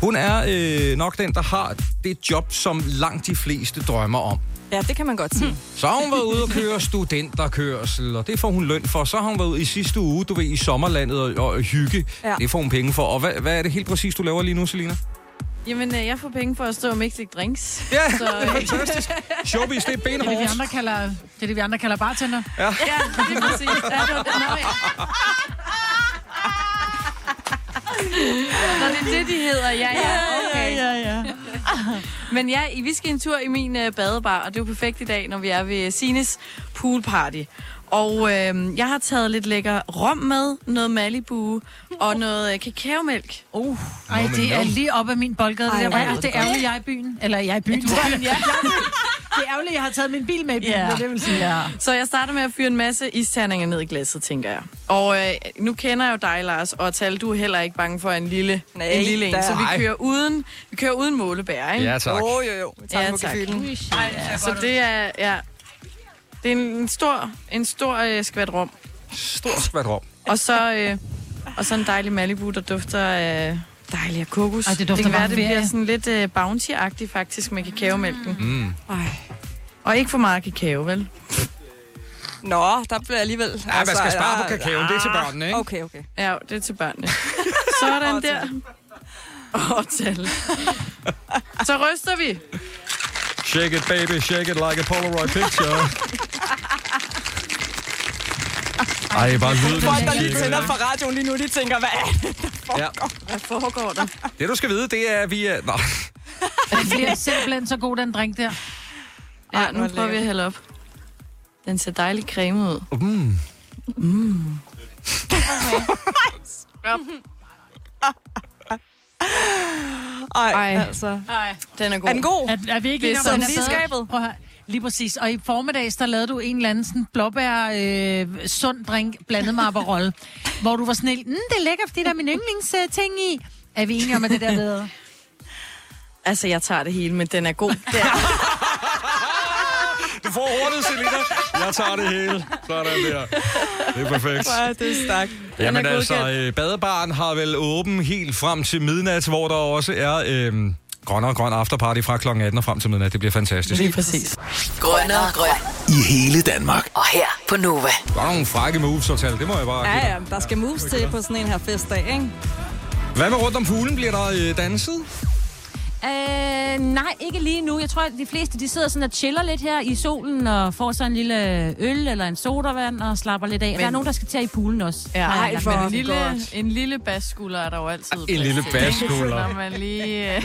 Hun er øh, nok den, der har det job, som langt de fleste drømmer om. Ja, det kan man godt sige. *laughs* Så har hun været ude og køre studenterkørsel, og det får hun løn for. Så har hun været ude i sidste uge, du ved, i sommerlandet og, og hygge. Ja. Det får hun penge for. Og hvad, hvad er det helt præcis, du laver lige nu, Selina? Jamen, øh, jeg får penge for at stå og mixe drinks. *laughs* Ja, så, det er fantastisk. Showbiz, det er Det er det, vi benhårdt. andre kalder, det er det, vi andre kalder bartender. Ja. Ja, det er præcis. Ja, det var det. Nå, ja. Nå, det er det, de hedder. Ja, ja, okay. Ja, ja, ja. Men ja, I- vi skal en tur i min øh, badebar, og det er jo perfekt i dag, når vi er ved Sines poolparty. Og øh, jeg har taget lidt lækker rom med, noget Malibu og noget øh, kakaomælk. Uh, Ej, det er lige op ad min boldgade. Ej, Det, der, ja, Ej, det er ærgerligt, jeg er i byen. Eller jeg er i byen. Du er i byen, ja. *laughs* det er ærgerligt, jeg har taget min bil med i byen. Ja. Yeah. Det vil sige, ja. Så jeg starter med at fyre en masse isterninger ned i glasset, tænker jeg. Og øh, nu kender jeg jo dig, Lars, og Tal, du er heller ikke bange for en lille, Nej, en lille en. da. Så vi kører uden, vi kører uden målebær, ikke? Ja, tak. Jo, jo, jo. Vi tager Ja, den på tak. gefylen. Ja, så det er, ja, det er en stor, en stor øh, skvat rom. Stor skvat rom. Og så, øh, og så en dejlig Malibu, der dufter af dejlig af kokos. Ej, det dufter det kan være, det bliver sådan lidt øh, bounty-agtigt faktisk med kakaomælken. Mm. Ej. Og ikke for meget kakao, vel? Nå, der bliver alligevel... altså, Ja, man skal spare på kakaoen. Det er til børnene, ikke? Okay, okay. Ja, det er til børnene. Sådan der. Og tal. Så ryster vi. Shake it, baby, shake it like a Polaroid picture. *laughs* Ej, bare lyden. Folk, der lige tænder for radioen lige nu, de tænker, hvad er det, der Ja. foregår? Hvad foregår der? Det, du skal vide, det er, at vi er... Nå. *laughs* Den bliver simpelthen så god, den drink der. Ja, Ej, nu prøver vi at hælde op. Den ser dejligt cremet ud. Mm. Mm. *laughs* Ej, Ej. altså. Ej. Den er god. Er den god? Er, er vi ikke Det er sådan lige skabet. Prøv. Lige præcis. Og i formiddags, der lavede du en eller anden sådan blåbær øh, sund drink blandet med Aperol, *laughs* hvor du var sådan helt, mm, det er lækkert, fordi der er min yndlingsting i. Er vi enige om, at det der er bedre? Altså, jeg tager det hele, men den er god. Det *laughs* er, Du får hurtigt, Selina. Jeg tager det hele. Sådan der. Det er perfekt. Ja, det er. Den Jamen er altså, øh, badebaren har vel åben helt frem til midnat, hvor der også er øh, grøn og grøn afterparty fra kl. 18 og frem til midnat. Det bliver fantastisk. Lige præcis. Grønnere grøn. I hele Danmark. Og her på Nova. Der er nogle frække moves at tale, det må jeg bare Ja, ja, der skal moves til på sådan en her festdag, ikke? Hvad med rundt om poolen? Bliver der øh, danset? Øh, nej, ikke lige nu. Jeg tror, at de fleste de sidder sådan og chiller lidt her i solen og får så en lille øl eller en sodavand og slapper lidt af. Men... Der er nogen, der skal til i poolen også. Ja, ej, for en lille, en lille basskulder er der jo altid. En lille basskulder. Når man lige øh,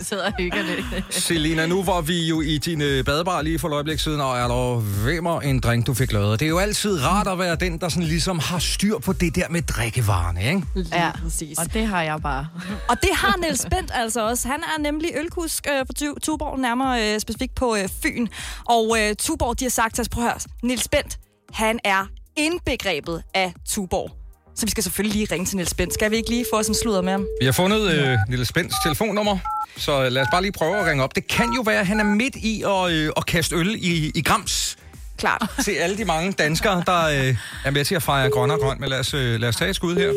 *laughs* sidder og hygger lidt. Selina, nu var vi jo i din øh, badebar lige for et øjeblik siden, og er der hvemmer en drink, du fik lavet. Det er jo altid rart at være den, der sådan ligesom har styr på det der med drikkevarerne, ikke? Ja, præcis. og det har jeg bare. Og det har Niels Bent altså også. Han er nemlig ølkusk øh, på Tu- Tuborg, nærmere øh, specifikt på øh, Fyn. Og øh, Tuborg, de har sagt til os, prøv at høre, Niels Bent, han er indbegrebet af Tuborg. Så vi skal selvfølgelig lige ringe til Niels Bent. Skal vi ikke lige få os en sludder med ham? Vi har fundet øh, Lille Spænds telefonnummer, så øh, lad os bare lige prøve at ringe op. Det kan jo være, at han er midt i at, øh, at kaste øl i, i grams. Klart. Til alle de mange danskere, der øh, er med til at fejre grøn og grøn. Men lad os, øh, lad os tage et skud her.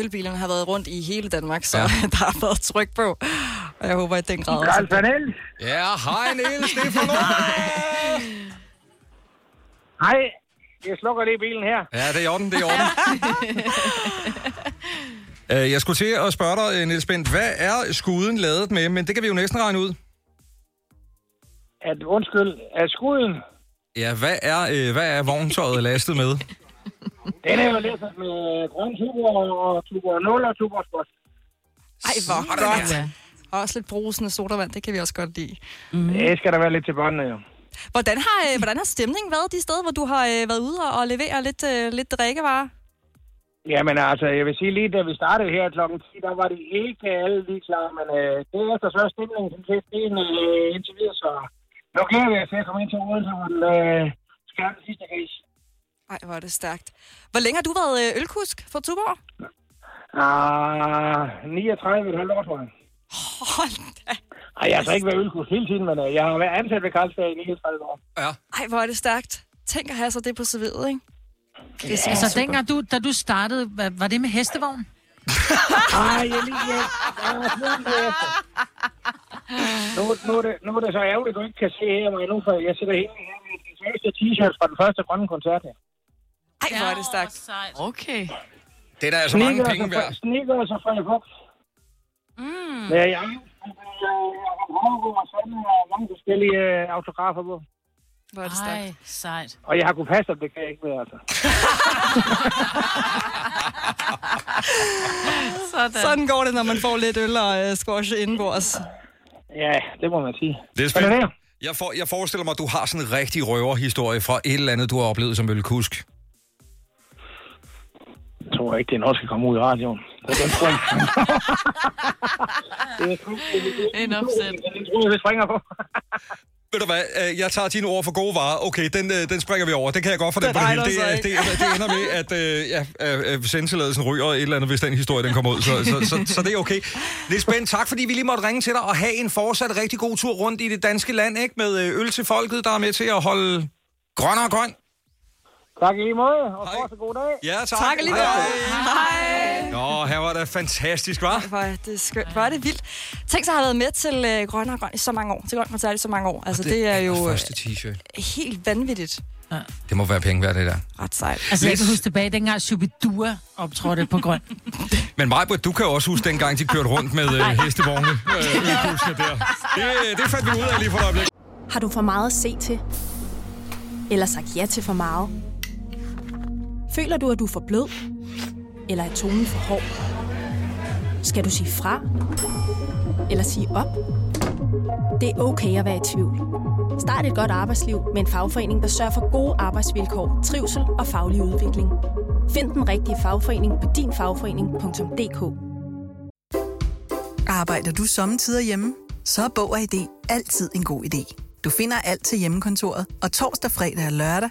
Ølbilerne har været rundt i hele Danmark, så Ja. *laughs* der har været tryk på. Og jeg håber, at den grad Karl Panel. Ja, hej Niels, det er for Hej, jeg slukker lige bilen her. Ja, det er i orden, det er i orden. *laughs* Øh, Jeg skulle til at spørge dig, øh, Niels Bent, hvad er skuden lavet med? Men det kan vi jo næsten regne ud. At, undskyld, er skuden, Ja, hvad er, øh, hvad er vogntøjet lastet med? Den er jo lidt med grøn tuber og tuber 0 og tuber sport. Ej, hvor godt. Og også lidt brusende sodavand, det kan vi også godt lide. Mm. Det skal der være lidt til båndene, jo. Hvordan har, øh, hvordan har stemningen været de steder, hvor du har øh, været ude og, og levere lidt, øh, lidt drikkevarer? Jamen altså, jeg vil sige lige, da vi startede her klokken 10, der var det ikke alle lige klar, men øh, det er efter så er stemningen som set en øh, indtil videre, så nu glæder vi os til at komme ind til Odense, hvor den øh, den sidste gris. Ej, hvor er det stærkt. Hvor længe har du været øh, ølkusk for Tuborg? Ah, 39 et halvt år, tror jeg. Hold da. Ej, jeg har altså ikke været ølkus hele tiden, men øh, jeg har været ansat ved Carlsberg i 39 år. Ja. Ej, hvor er det stærkt. Tænk at have så det på serveret, ikke? Ja, så dengang du, da du startede, var, var det med hestevogn? Ej, jeg lige... Jeg, jeg. Nu, nu, er det, nu er det så ærgerligt, at du ikke kan se her mig nu, for jeg sidder helt her med de første t-shirts fra den første grønne koncert her. Ej, hvor er det stærkt. Okay. Det er der altså mange penge værd. Snickers og Freja Fox. Mm. Ja, jeg har mange forskellige øh, autografer på. Hvor er det Ej, sejt. Og jeg har kunnet passe, det kan jeg ikke være, altså. *laughs* Sådan. Sådan går det, når man får lidt øl og øh, squash indenbords. Ja, det må man sige. Det er spændende. Jeg, for, jeg forestiller mig, at du har sådan en rigtig røverhistorie fra et eller andet, du har oplevet som ølkusk. Jeg tror ikke, det er noget, der skal komme ud i radioen. Den tror jeg *laughs* det er det er- En opsæt. Den tror jeg, vi springer på. Ved du hvad, øh, jeg tager dine ord for gode varer. Okay, den, øh, den springer vi over. Det kan jeg godt for den på det hele. Det, er- det, det ender med, *laughs* at øh, ja, sendtilladelsen ryger et eller andet, hvis den historie den kommer ud. Så, så, så, så det er okay. Niels Bent, tak fordi vi lige måtte ringe til dig og have en fortsat rigtig god tur rundt i det danske land, ikke? Med øl til folket, der er med til at holde grønnere og grøn. Tak i lige måde, og fortsat god dag. Ja, tak. Tak lige Hej. Nå, her var det fantastisk, var? Hvor er det skønt. Hvor er det vildt. Tænk at have været med til øh, Grønne og Grøn i så mange år. Til Grøn Koncert i så mange år. Altså, det, det er jo øh, Første t-shirt. helt vanvittigt. Det må være penge værd, det der. Ret sejt. Altså, jeg kan huske tilbage, dengang Shubidua optrådte på grøn. *laughs* Men Majbert, du kan jo også huske dengang, de kørte rundt med øh, hestevogne. *laughs* Øh, der. Det, det fandt vi ud af lige for et øjeblik. Har du for meget at se til? Eller sagt ja til for meget? Føler du, at du er for blød? Eller er tonen for hård? Skal du sige fra? Eller sige op? Det er okay at være i tvivl. Start et godt arbejdsliv med en fagforening, der sørger for gode arbejdsvilkår, trivsel og faglig udvikling. Find den rigtige fagforening på dinfagforening.dk Arbejder du sommetider hjemme? Så er Bog og ID altid en god idé. Du finder alt til hjemmekontoret, og torsdag, fredag og lørdag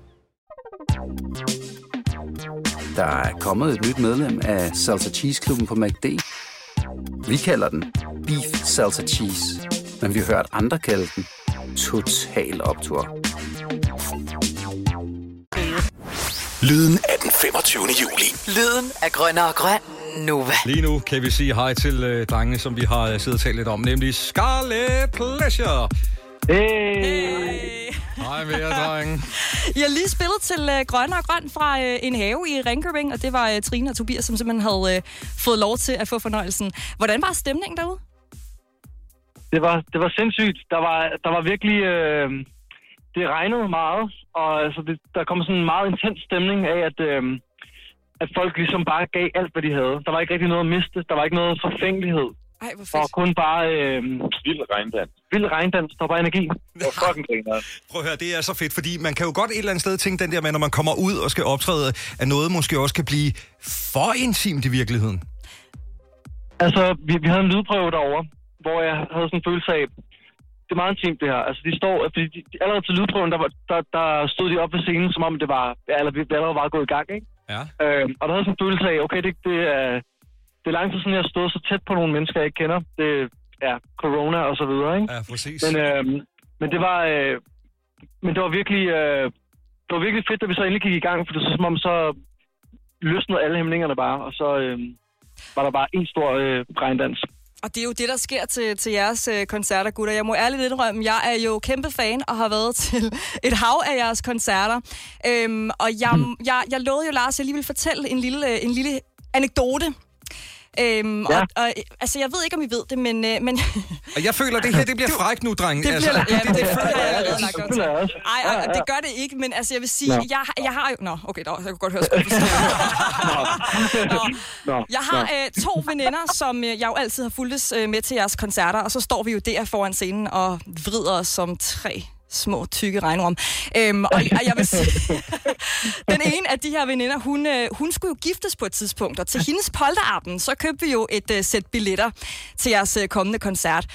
Der er kommet et nyt medlem af Salsa Cheese Klubben på MACD. Vi kalder den Beef Salsa Cheese, men vi har hørt andre kalde den Total Optor. Lyden af den 25. juli. Lyden af grønner og grøn. Nova. Lige nu kan vi sige hej til øh, drengene, som vi har øh, siddet og talt lidt om, nemlig Scarlet Pleasure. Hey. Hej med jer, drenge. *laughs* I har lige spillet til øh, Grønne og Grøn fra øh, en have i Ringkøbing, og det var øh, Trine og Tobias, som simpelthen havde øh, fået lov til at få fornøjelsen. Hvordan var stemningen derude? Det var, det var sindssygt. Der var, der var virkelig... Øh, det regnede meget, og altså, det, der kom sådan en meget intens stemning af, at, øh, at folk ligesom bare gav alt, hvad de havde. Der var ikke rigtig noget at miste. Der var ikke noget forfængelighed. Ej, hvor Der var kun bare... Øh, vild regndans. Vild regndans. Der var bare energi. Det var *laughs* fucking griner. Prøv at høre, det er så fedt, fordi man kan jo godt et eller andet sted tænke den der med, når man kommer ud og skal optræde, at noget måske også kan blive for intimt i virkeligheden. Altså, vi, vi havde en lydprøve derovre, hvor jeg havde sådan en følelse af, det er meget intimt det her. Altså, de står, fordi de, de, allerede til lydprøven, der, var, der, der stod de op ved scenen, som om det var, eller vi allerede var gået i gang, ikke? Ja. Øh, og der havde sådan en følelse af, okay, det, det, er, det er lang tid siden, jeg har stået så tæt på nogle mennesker, jeg ikke kender. Det er corona og så videre, ikke? Ja, præcis. Men, øh, men det var, øh, men det var virkelig, øh, det var virkelig fedt, da vi så endelig gik i gang, for det var så, som om så løsnede alle hæmningerne bare, og så øh, var der bare en stor øh, regndans. Og det er jo det, der sker til, til jeres øh, koncerter, gutter. Jeg må ærligt indrømme, jeg er jo kæmpe fan og har været *laughs* til et hav af jeres koncerter. Øhm, og jeg, jeg, jeg lovede jo, Lars, at jeg lige vil fortælle en lille, øh, en lille anekdote. Øhm, ja. og, og, altså, jeg ved ikke, om I ved det, men... Øh, men Og jeg føler, det her det bliver frækt nu, dreng. Det altså, bliver, ja, det, det *laughs* føler jeg det allerede lagt op til. Ej, ej, det gør det ikke, men altså, jeg vil sige, Nå. jeg, jeg har jo... Nå, okay, der, jeg kunne godt høre. *laughs* Nå. Jeg har øh, to veninder, som øh, jeg jo altid har fulgtes øh, med til jeres koncerter, og så står vi jo der foran scenen og vrider os som tre små, tykke regnorm. Øhm, og, og jeg vil sige, *laughs* den ene af de her veninder, hun, øh, hun skulle jo giftes på et tidspunkt, og til hendes polterarten, så købte vi jo et øh, sæt billetter til jeres øh, kommende koncert.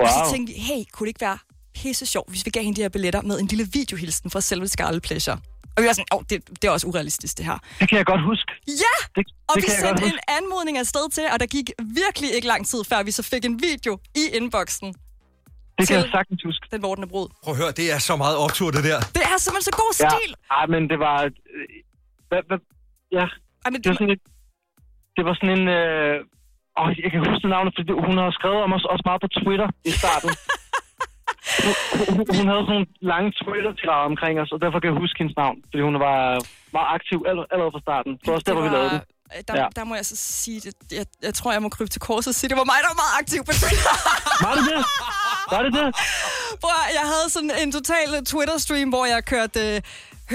Wow. Og så tænkte vi, hey, kunne det ikke være pisse sjovt, hvis vi gav hende de her billetter med en lille videohilsen fra selve Scarlet Pleasure? Og vi var sådan, åh, oh, det, det er også urealistisk, det her. Det kan jeg godt huske. Ja! Det, Og det vi jeg godt sendte en anmodning afsted til, og der gik virkelig ikke lang tid, før vi så fik en video i inboxen. Det kan jeg sagtens huske. Den vortende brud. Prøv at høre, det er så meget optur, det der. Det er simpelthen så god stil. Ja, men det var... øh, Hvad, hvad, ja, Ej, men det var sådan et, Det var sådan en... Øh, åh, jeg kan huske navnet, fordi hun har skrevet om os også meget på Twitter i starten. hun, *laughs* hun, hun havde sådan nogle lange Twitter-tirader omkring os, og derfor kan jeg huske hendes navn. Fordi hun var meget aktiv aller- allerede fra starten. Så også derfor, vi lavede den. øh, Der, Ja. ja. der må jeg så sige, det, jeg, jeg tror, jeg må krybe til korset og sige, det var mig, der var meget aktiv på Twitter. Var det det? *laughs* Var det det? At- jeg havde sådan en total Twitter-stream, hvor jeg kørte... Øh,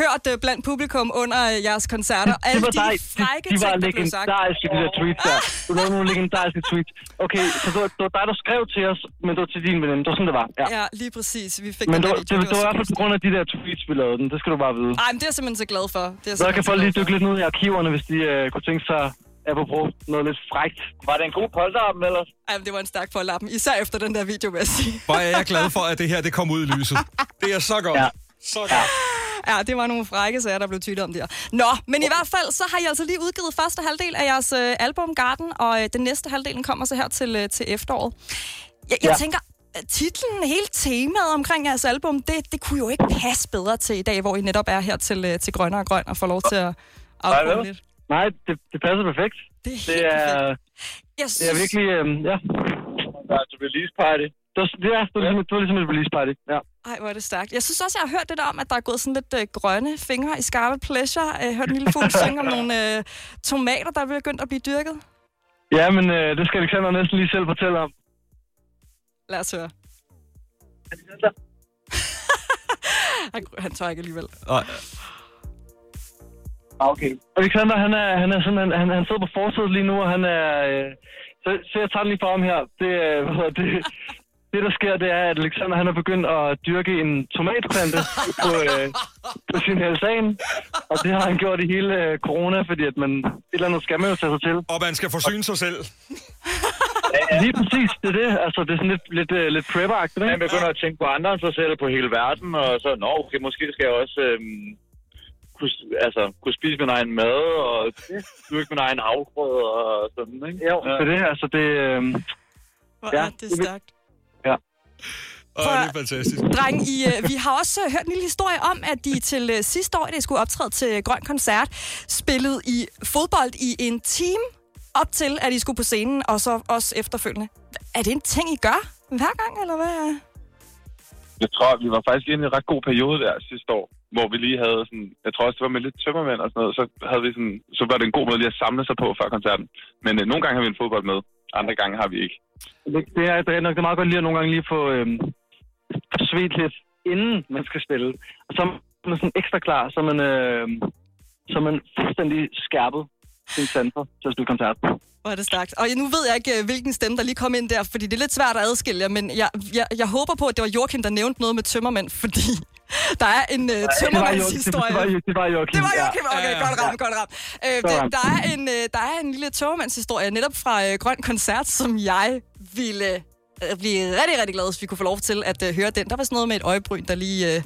hørt øh, blandt publikum under øh, jeres koncerter. Det Alle var de dig. frække De, de var ting, legendariske, de der tweets der. Du lavede nogle legendariske tweets. Okay, så det var, det var dig, der skrev til os, men det var til din veninde. Det var sådan, det var. Ja. Ja, lige præcis. Vi fik Men det var, video. det, det var i hvert fald på grund af de der tweets, vi lavede den. Det skal du bare vide. Ej, men det er jeg simpelthen så glad for. Det er jeg Så kan folk lige dykke lidt ned i arkiverne, hvis de øh, kunne tænke sig apropos noget lidt frægt. Var det en god polterappen ellers? Ej, det var en stærk forlappen. Især efter den der video, vil jeg sige. Hvor er jeg glad for, at det her det kom ud i lyset. Det er så godt. Ja. Så godt. Ja, det var nogle frække sager, der blev tydet om der. Nå, men i hvert fald, så har I altså lige udgivet første halvdel af jeres øh, album Garden, og øh, den næste halvdel kommer så her til, øh, til efteråret. Jeg, jeg Ja. tænker, øh, titlen, hele temaet omkring jeres album, det, det kunne jo ikke passe bedre til i dag, hvor I netop er her til, øh, til Grønne og Grøn og får lov til at afprøve lidt. Nej, det, det passer perfekt. Det er, Det er, Jeg det er virkelig, øh, ja. Der er et release party. Det var, det, er, det, var ligesom, det var ligesom et release party, ja. Ej, hvor er det stærkt. Jeg synes også, jeg har hørt det der om, at der er gået sådan lidt øh, grønne fingre i Scarlet Pleasure. Jeg har hørt en lille fugl *laughs* synge om nogle øh, tomater, der er begyndt at blive dyrket. Ja, men øh, det skal Alexander næsten lige selv fortælle om. Lad os høre. han, *laughs* han tør ikke alligevel. Nej. Ah, Okay. Alexander, han er, han er sådan, han, han, sidder på forsædet lige nu, og han er... Øh, så, så jeg tager den lige for ham her. Det, øh, det, *laughs* det, der sker, det er, at Alexander han er begyndt at dyrke en tomatplante på, øh, på sin altan. Og det har han gjort i hele øh, corona, fordi at man, et eller andet skal man jo tage sig til. Og man skal forsyne sig selv. Lige præcis, det er det. Altså, det er sådan lidt, lidt, øh, lidt ikke? Man begynder at tænke på andre end sig selv, på hele verden, og så, nå, okay, måske skal jeg også øhm, kunne, altså, kunne spise min egen mad, og dyrke min egen afgrød, og sådan, ikke? Jo, det er det. Altså, det... Øh, Hvor ja, er det stærkt. Ja. Åh, det er fantastisk. Dreng, I, øh, vi har også øh, hørt en lille historie om, at de til øh, sidste år, da de skulle optræde til Grøn Koncert, spillede i fodbold i en time op til, at I skulle på scenen, og så også efterfølgende. Er det en ting, I gør hver gang, eller hvad? Jeg tror, vi var faktisk inde i en ret god periode der sidste år, hvor vi lige havde sådan, jeg tror også, det var med lidt tømmermænd og sådan noget, så, havde vi sådan, så var det en god måde lige at samle sig på før koncerten. Men øh, nogle gange har vi en fodbold med, andre gange har vi ikke. Det, det, er, det er nok det er meget godt lige at nogle gange lige få øh, svedt lidt, inden man skal spille. Og så er man sådan ekstra klar, så man, øh, så man fuldstændig skærpet sin center til at spille koncert. Hvor er det stærkt. Og nu ved jeg ikke, øh, hvilken stemme, der lige kom ind der, fordi det er lidt svært at adskille jer, men jeg, jeg, jeg håber på, at det var Joachim, der nævnte noget med tømmermænd, *laughs* fordi der er en uh, tømmermandshistorie. Det var, Jo- det var Joachim. Det var Joachim, okay, Ja. godt ramt, godt ramt. Øh, det, der, er en, øh, der er en lille tømmermandshistorie, netop fra øh, Grøn Koncert, som jeg ville øh, blive rigtig, rigtig glad, hvis vi kunne få lov til at øh, høre den. Der var sådan noget med et øjebryn, der lige... Øh,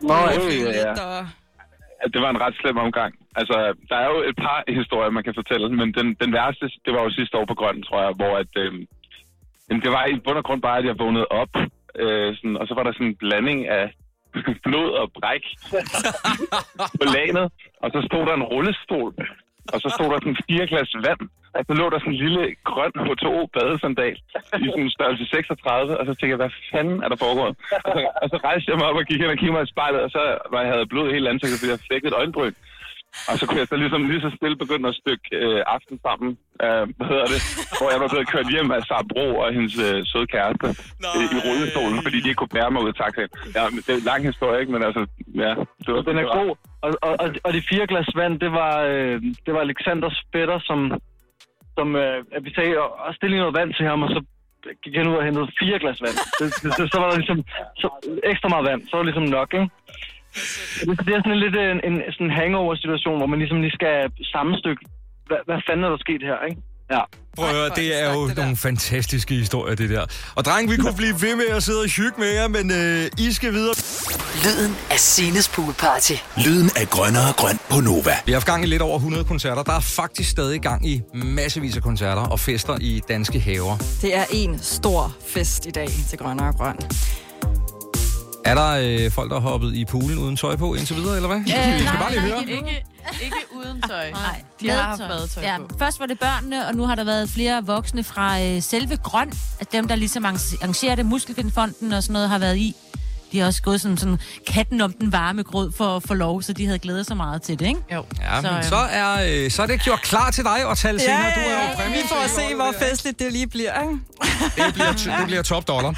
Nå, øh, ja, lidt, ja. og... det var en ret slem omgang. Altså, der er jo et par historier, man kan fortælle, men den, den værste, det var jo sidste år på Grøn, tror jeg, hvor at, øh, det var i bund og grund bare, at jeg vågnede op, øh, sådan, og så var der sådan en blanding af *laughs* blod og bræk på lanet, og så stod der en rullestol, og så stod der sådan fire glas vand, og så lå der sådan en lille grøn H2O badesandal i sådan en størrelse 36, og så tænkte jeg, hvad fanden er der foregået? Og så, og så rejste jeg mig op og gik hen og kiggede mig i spejlet, og så var jeg havde blod i hele ansigtet, fordi jeg flækkede et øjenbryn. Og så kunne jeg så ligesom lige så stille begynde at stykke øh, aften sammen, øh, hvad hedder det, hvor jeg var blevet kørt hjem af Sara Bro og hendes øh, søde kæreste øh, i rullestolen, fordi de ikke kunne bære mig ud af taxaen. Ja, det er en lang historie, ikke? Men altså, ja. Det var, Den er det god. Og, og, og, og de fire glas vand, det var, øh, det var Alexanders fætter, som, som øh, at vi sagde, og, og stille noget vand til ham, og så gik han ud og hentede fire glas vand. Det, det, så, så var der ligesom så, ekstra meget vand. Så var det ligesom nok, ikke? Det, det er sådan en lidt en, en sådan hangover-situation, hvor man ligesom lige skal sammenstykke, hvad, hvad fanden er der sket her, ikke? Ja. Prøv at høre, det er jo nogle fantastiske historier, det der. Og dreng, vi kunne blive ved med at sidde og hygge med jer, men øh, I skal videre. Lyden af Sines Poolparty. Lyden af grønnere grøn på Nova. Vi har haft gang i lidt over 100 koncerter. Der er faktisk stadig gang i massevis af koncerter og fester i danske haver. Det er en stor fest i dag til Grøn og Grøn. Er der øh, folk, der har hoppet i poolen uden tøj på indtil videre, eller hvad? vi skal bare lige høre. Ikke, ikke uden tøj. Nej, de har haft badetøj. ja, på. Først var det børnene, og nu har der været flere voksne fra øh, selve Grøn, at dem, der ligesom arrangerer det, Muskelfindfonden og sådan noget, har været i. De har også gået som sådan katten om den varme grød for at få lov, så de havde glædet sig meget til det, ikke? Jo. Ja, men øh, så er, øh, så er det gjort klar til dig at tale senere. Du er jo præmie Vi får at se, hvor festligt det lige bliver, ikke? Det bliver, det bliver top dollar.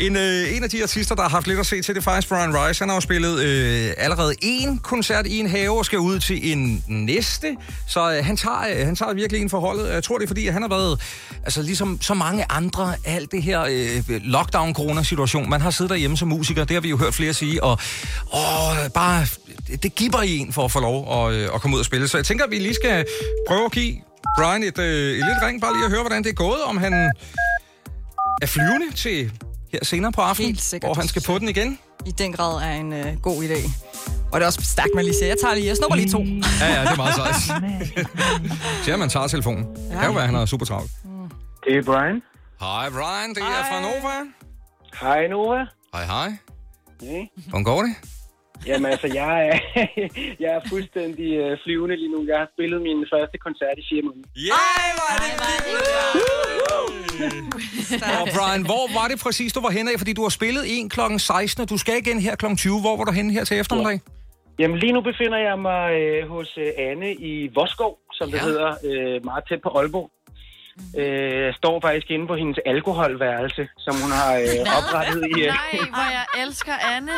En, øh, en af de artister, der har haft lidt at se til, det er faktisk Brian Rice. Han har jo spillet øh, allerede en koncert i en have og skal ud til en næste. Så øh, han, tager, øh, han tager virkelig en forholdet. Jeg tror, det er fordi, at han har været, altså ligesom så mange andre, alt det her øh, lockdown-corona-situation. Man har siddet derhjemme som musiker, det har vi jo hørt flere sige, og åh, bare, det, giver i en for at få lov at, øh, at komme ud og spille. Så jeg tænker, at vi lige skal prøve at give Brian et, øh, et lille ring, bare lige at høre, hvordan det er gået, om han er flyvende til her senere på aftenen, hvor han skal på den igen. I den grad er en øh, god idé. Og det er også stærkt, man lige siger. Jeg tager lige, jeg snupper lige to. Ja, ja, det er meget sejt. *laughs* Så man tager telefonen. Det kan jo være, han er super travlt. Det er Brian. Hej Brian, det er fra Nova. Hej Nova. Hej hej. Hey. Hvordan går det? Jamen altså, jeg er, *laughs* jeg er fuldstændig øh, flyvende lige nu. Jeg har spillet min første koncert i fire måneder. Yeah! Ej, hvor er det Og Brian, hvor var det præcis, du var henne af? Fordi du har spillet en kl. 16, og du skal igen her kl. 20. Hvor var du henne her til eftermiddag? Jamen lige nu befinder jeg mig øh, hos øh, Anne i Voskov, som det Ja. hedder, øh, meget tæt på Aalborg. Øh, jeg står faktisk inde på hendes alkoholværelse, som hun har øh, oprettet i... Øh, Nej, hvor jeg elsker Anne.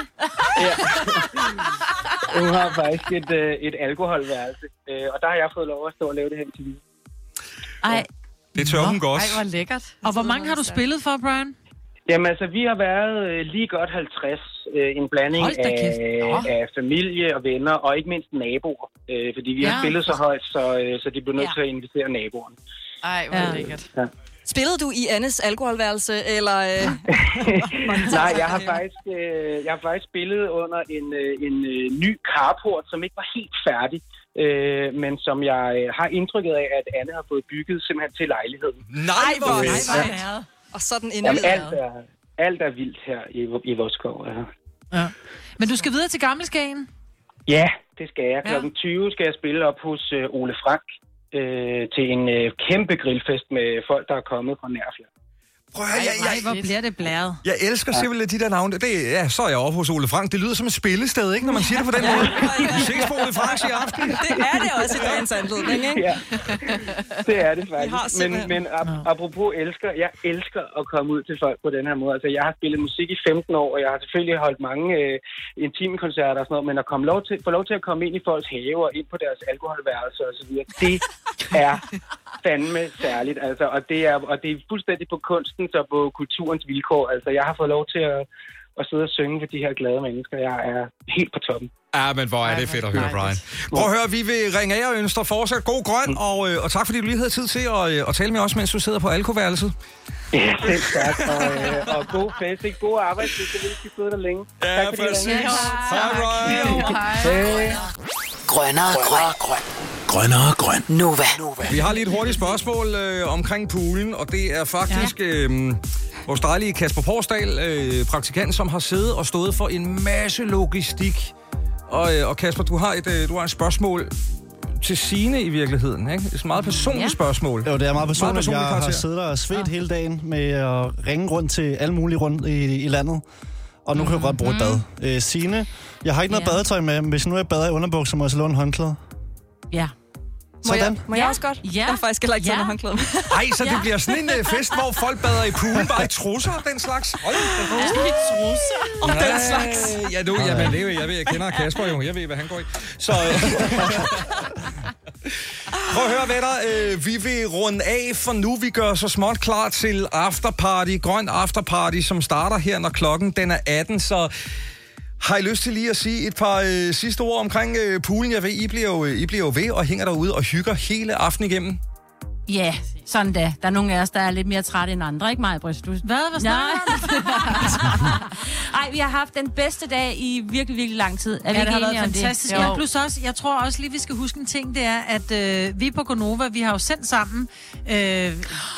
hun har faktisk et, øh, et alkoholværelse, øh, og der har jeg fået lov at stå og lave det her interview. Ej, Det tør hun godt. Ej, hvor lækkert. Og hvor mange har du spillet for, Brian? Jamen altså, vi har været øh, lige godt 50. Øh, en blanding af, Nå. af familie og venner, og ikke mindst naboer. Øh, fordi vi har Ja. spillet så højt, så, øh, så de blev nødt Ja. til at invitere naboerne. Ej, hvor Ja. ja. lækkert. Ja. Spillede du i Annes alkoholværelse, eller... Øh... *laughs* Nej, jeg har *laughs* faktisk, øh, jeg har faktisk spillet under en, øh, en øh, ny carport, som ikke var helt færdig. Øh, men som jeg øh, har indtrykket af, at Anne har fået bygget simpelthen til lejligheden. Nej, hvor nej, hvor er det. Og sådan en Jamen, alt er, alt er vildt her i, i vores skov. Ja. Ja. Men du skal videre til Gammelskagen. Ja, det skal jeg. Klokken 20 skal jeg spille op hos øh, Ole Frank øh, til en øh, kæmpe grillfest med folk, der er kommet fra Nærfjord. Prøv at høre, jeg, jeg, hvor bliver det blæret. Jeg elsker simpelthen de der navne. Det, ja, så er jeg oppe hos Ole Frank. Det lyder som et spillested, ikke, når man siger det på den måde. Vi ses på Ole Franks i aften. *laughs* Det er det også i dagens anledning, ikke? Ja, det er det faktisk. Men, men ap- apropos elsker, jeg elsker at komme ud til folk på den her måde. Altså, jeg har spillet musik i 15 år, og jeg har selvfølgelig holdt mange øh, intime koncerter og sådan noget, men at komme lov til, få lov til at komme ind i folks have og ind på deres alkoholværelser og så videre, det *laughs* er fandme særligt. Altså, og, det er, og det er fuldstændig på kunstens og på kulturens vilkår. Altså, jeg har fået lov til at, at sidde og synge for de her glade mennesker. Jeg er helt på toppen. Ja, men hvor er det fedt at høre, Brian. Prøv at høre, vi vil ringe af og ønske dig fortsat god grøn, og, øh, og tak fordi du lige havde tid til at, øh, at tale med os, mens du sidder på alkoværelset. Ja, selv tak. Og, øh, og god fest, ikke? God arbejdstid, så vi ikke skal sidde der længe. Ja, tak, præcis. Hej, Brian. Hej. Grønnere grøn. grøn. Grønnere grøn. Nova. Vi har lige et hurtigt spørgsmål øh, omkring poolen, og det er faktisk ja. øh, vores dejlige Kasper Porsdal, øh, praktikant, som har siddet og stået for en masse logistik. Og, øh, og Kasper, du har et, øh, du har et spørgsmål til Sine i virkeligheden, ikke? Det er et meget personligt Ja. spørgsmål. Jo, det er meget personligt. personlig jeg har karakter. siddet og svedt hele dagen med at ringe rundt til alle mulige rundt i, i landet. Og nu kan jeg godt bruge et bad. Øh, Signe, jeg har ikke noget Ja. badetøj med, men hvis nu jeg bader i underbukser, må jeg så låne håndklæde. Ja. Må jeg, Sådan. må jeg også godt? Ja. Jeg har faktisk heller ikke taget Ja. ja. håndklæde med. *laughs* Ej, så det bliver sådan en øh, fest, hvor folk bader i poolen bare i trusser og den slags. Hold da Ja. I trusser. Og den slags. Ja, du, jamen, det, er- jeg ved, jeg kender Kasper jo. Jeg ved, hvad han går i. Så... Øh, *laughs* Prøv at høre, venner. Øh, vi vil runde af, for nu vi gør så småt klar til afterparty. Grøn afterparty, som starter her, når klokken den er 18. Så har I lyst til lige at sige et par øh, sidste ord omkring øh, poolen? Jeg ved, I bliver, jo, øh, I bliver jo ved og hænger derude og hygger hele aftenen igennem. Ja, sådan da. Der er nogle af os, der er lidt mere trætte end andre, ikke mig, Britt? Du... Hvad? Hvad snakker *laughs* Ej, vi har haft den bedste dag i virkelig, virkelig lang tid. Er vi ja, det har været fantastisk. Det? Ja, plus også, jeg tror også lige, vi skal huske en ting, det er, at øh, vi på Gonova, vi har jo sendt sammen øh,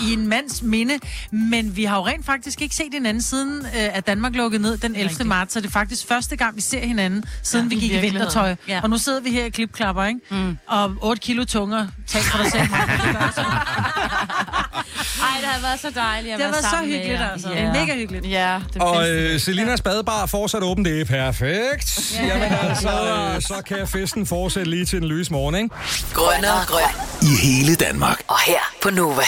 i en mands minde, men vi har jo rent faktisk ikke set hinanden siden, øh, at Danmark lukkede ned den 11. Rigtigt. marts, så det er faktisk første gang, vi ser hinanden, siden Ja, vi gik i vintertøj. Ja. Og nu sidder vi her i klipklapper, ikke? Mm. Og 8 kilo tunger. Tal for dig selv. *laughs* Ej, det har været så dejligt at Det været så hyggeligt, altså. Mega hyggeligt. Ja, det Og øh, Selinas badebar er fortsat åben. Det er perfekt. Ja. Jamen altså, øh, så kan festen fortsætte lige til den lyse morgen, ikke? Grønnere grøn. I hele Danmark. Og her på Nova.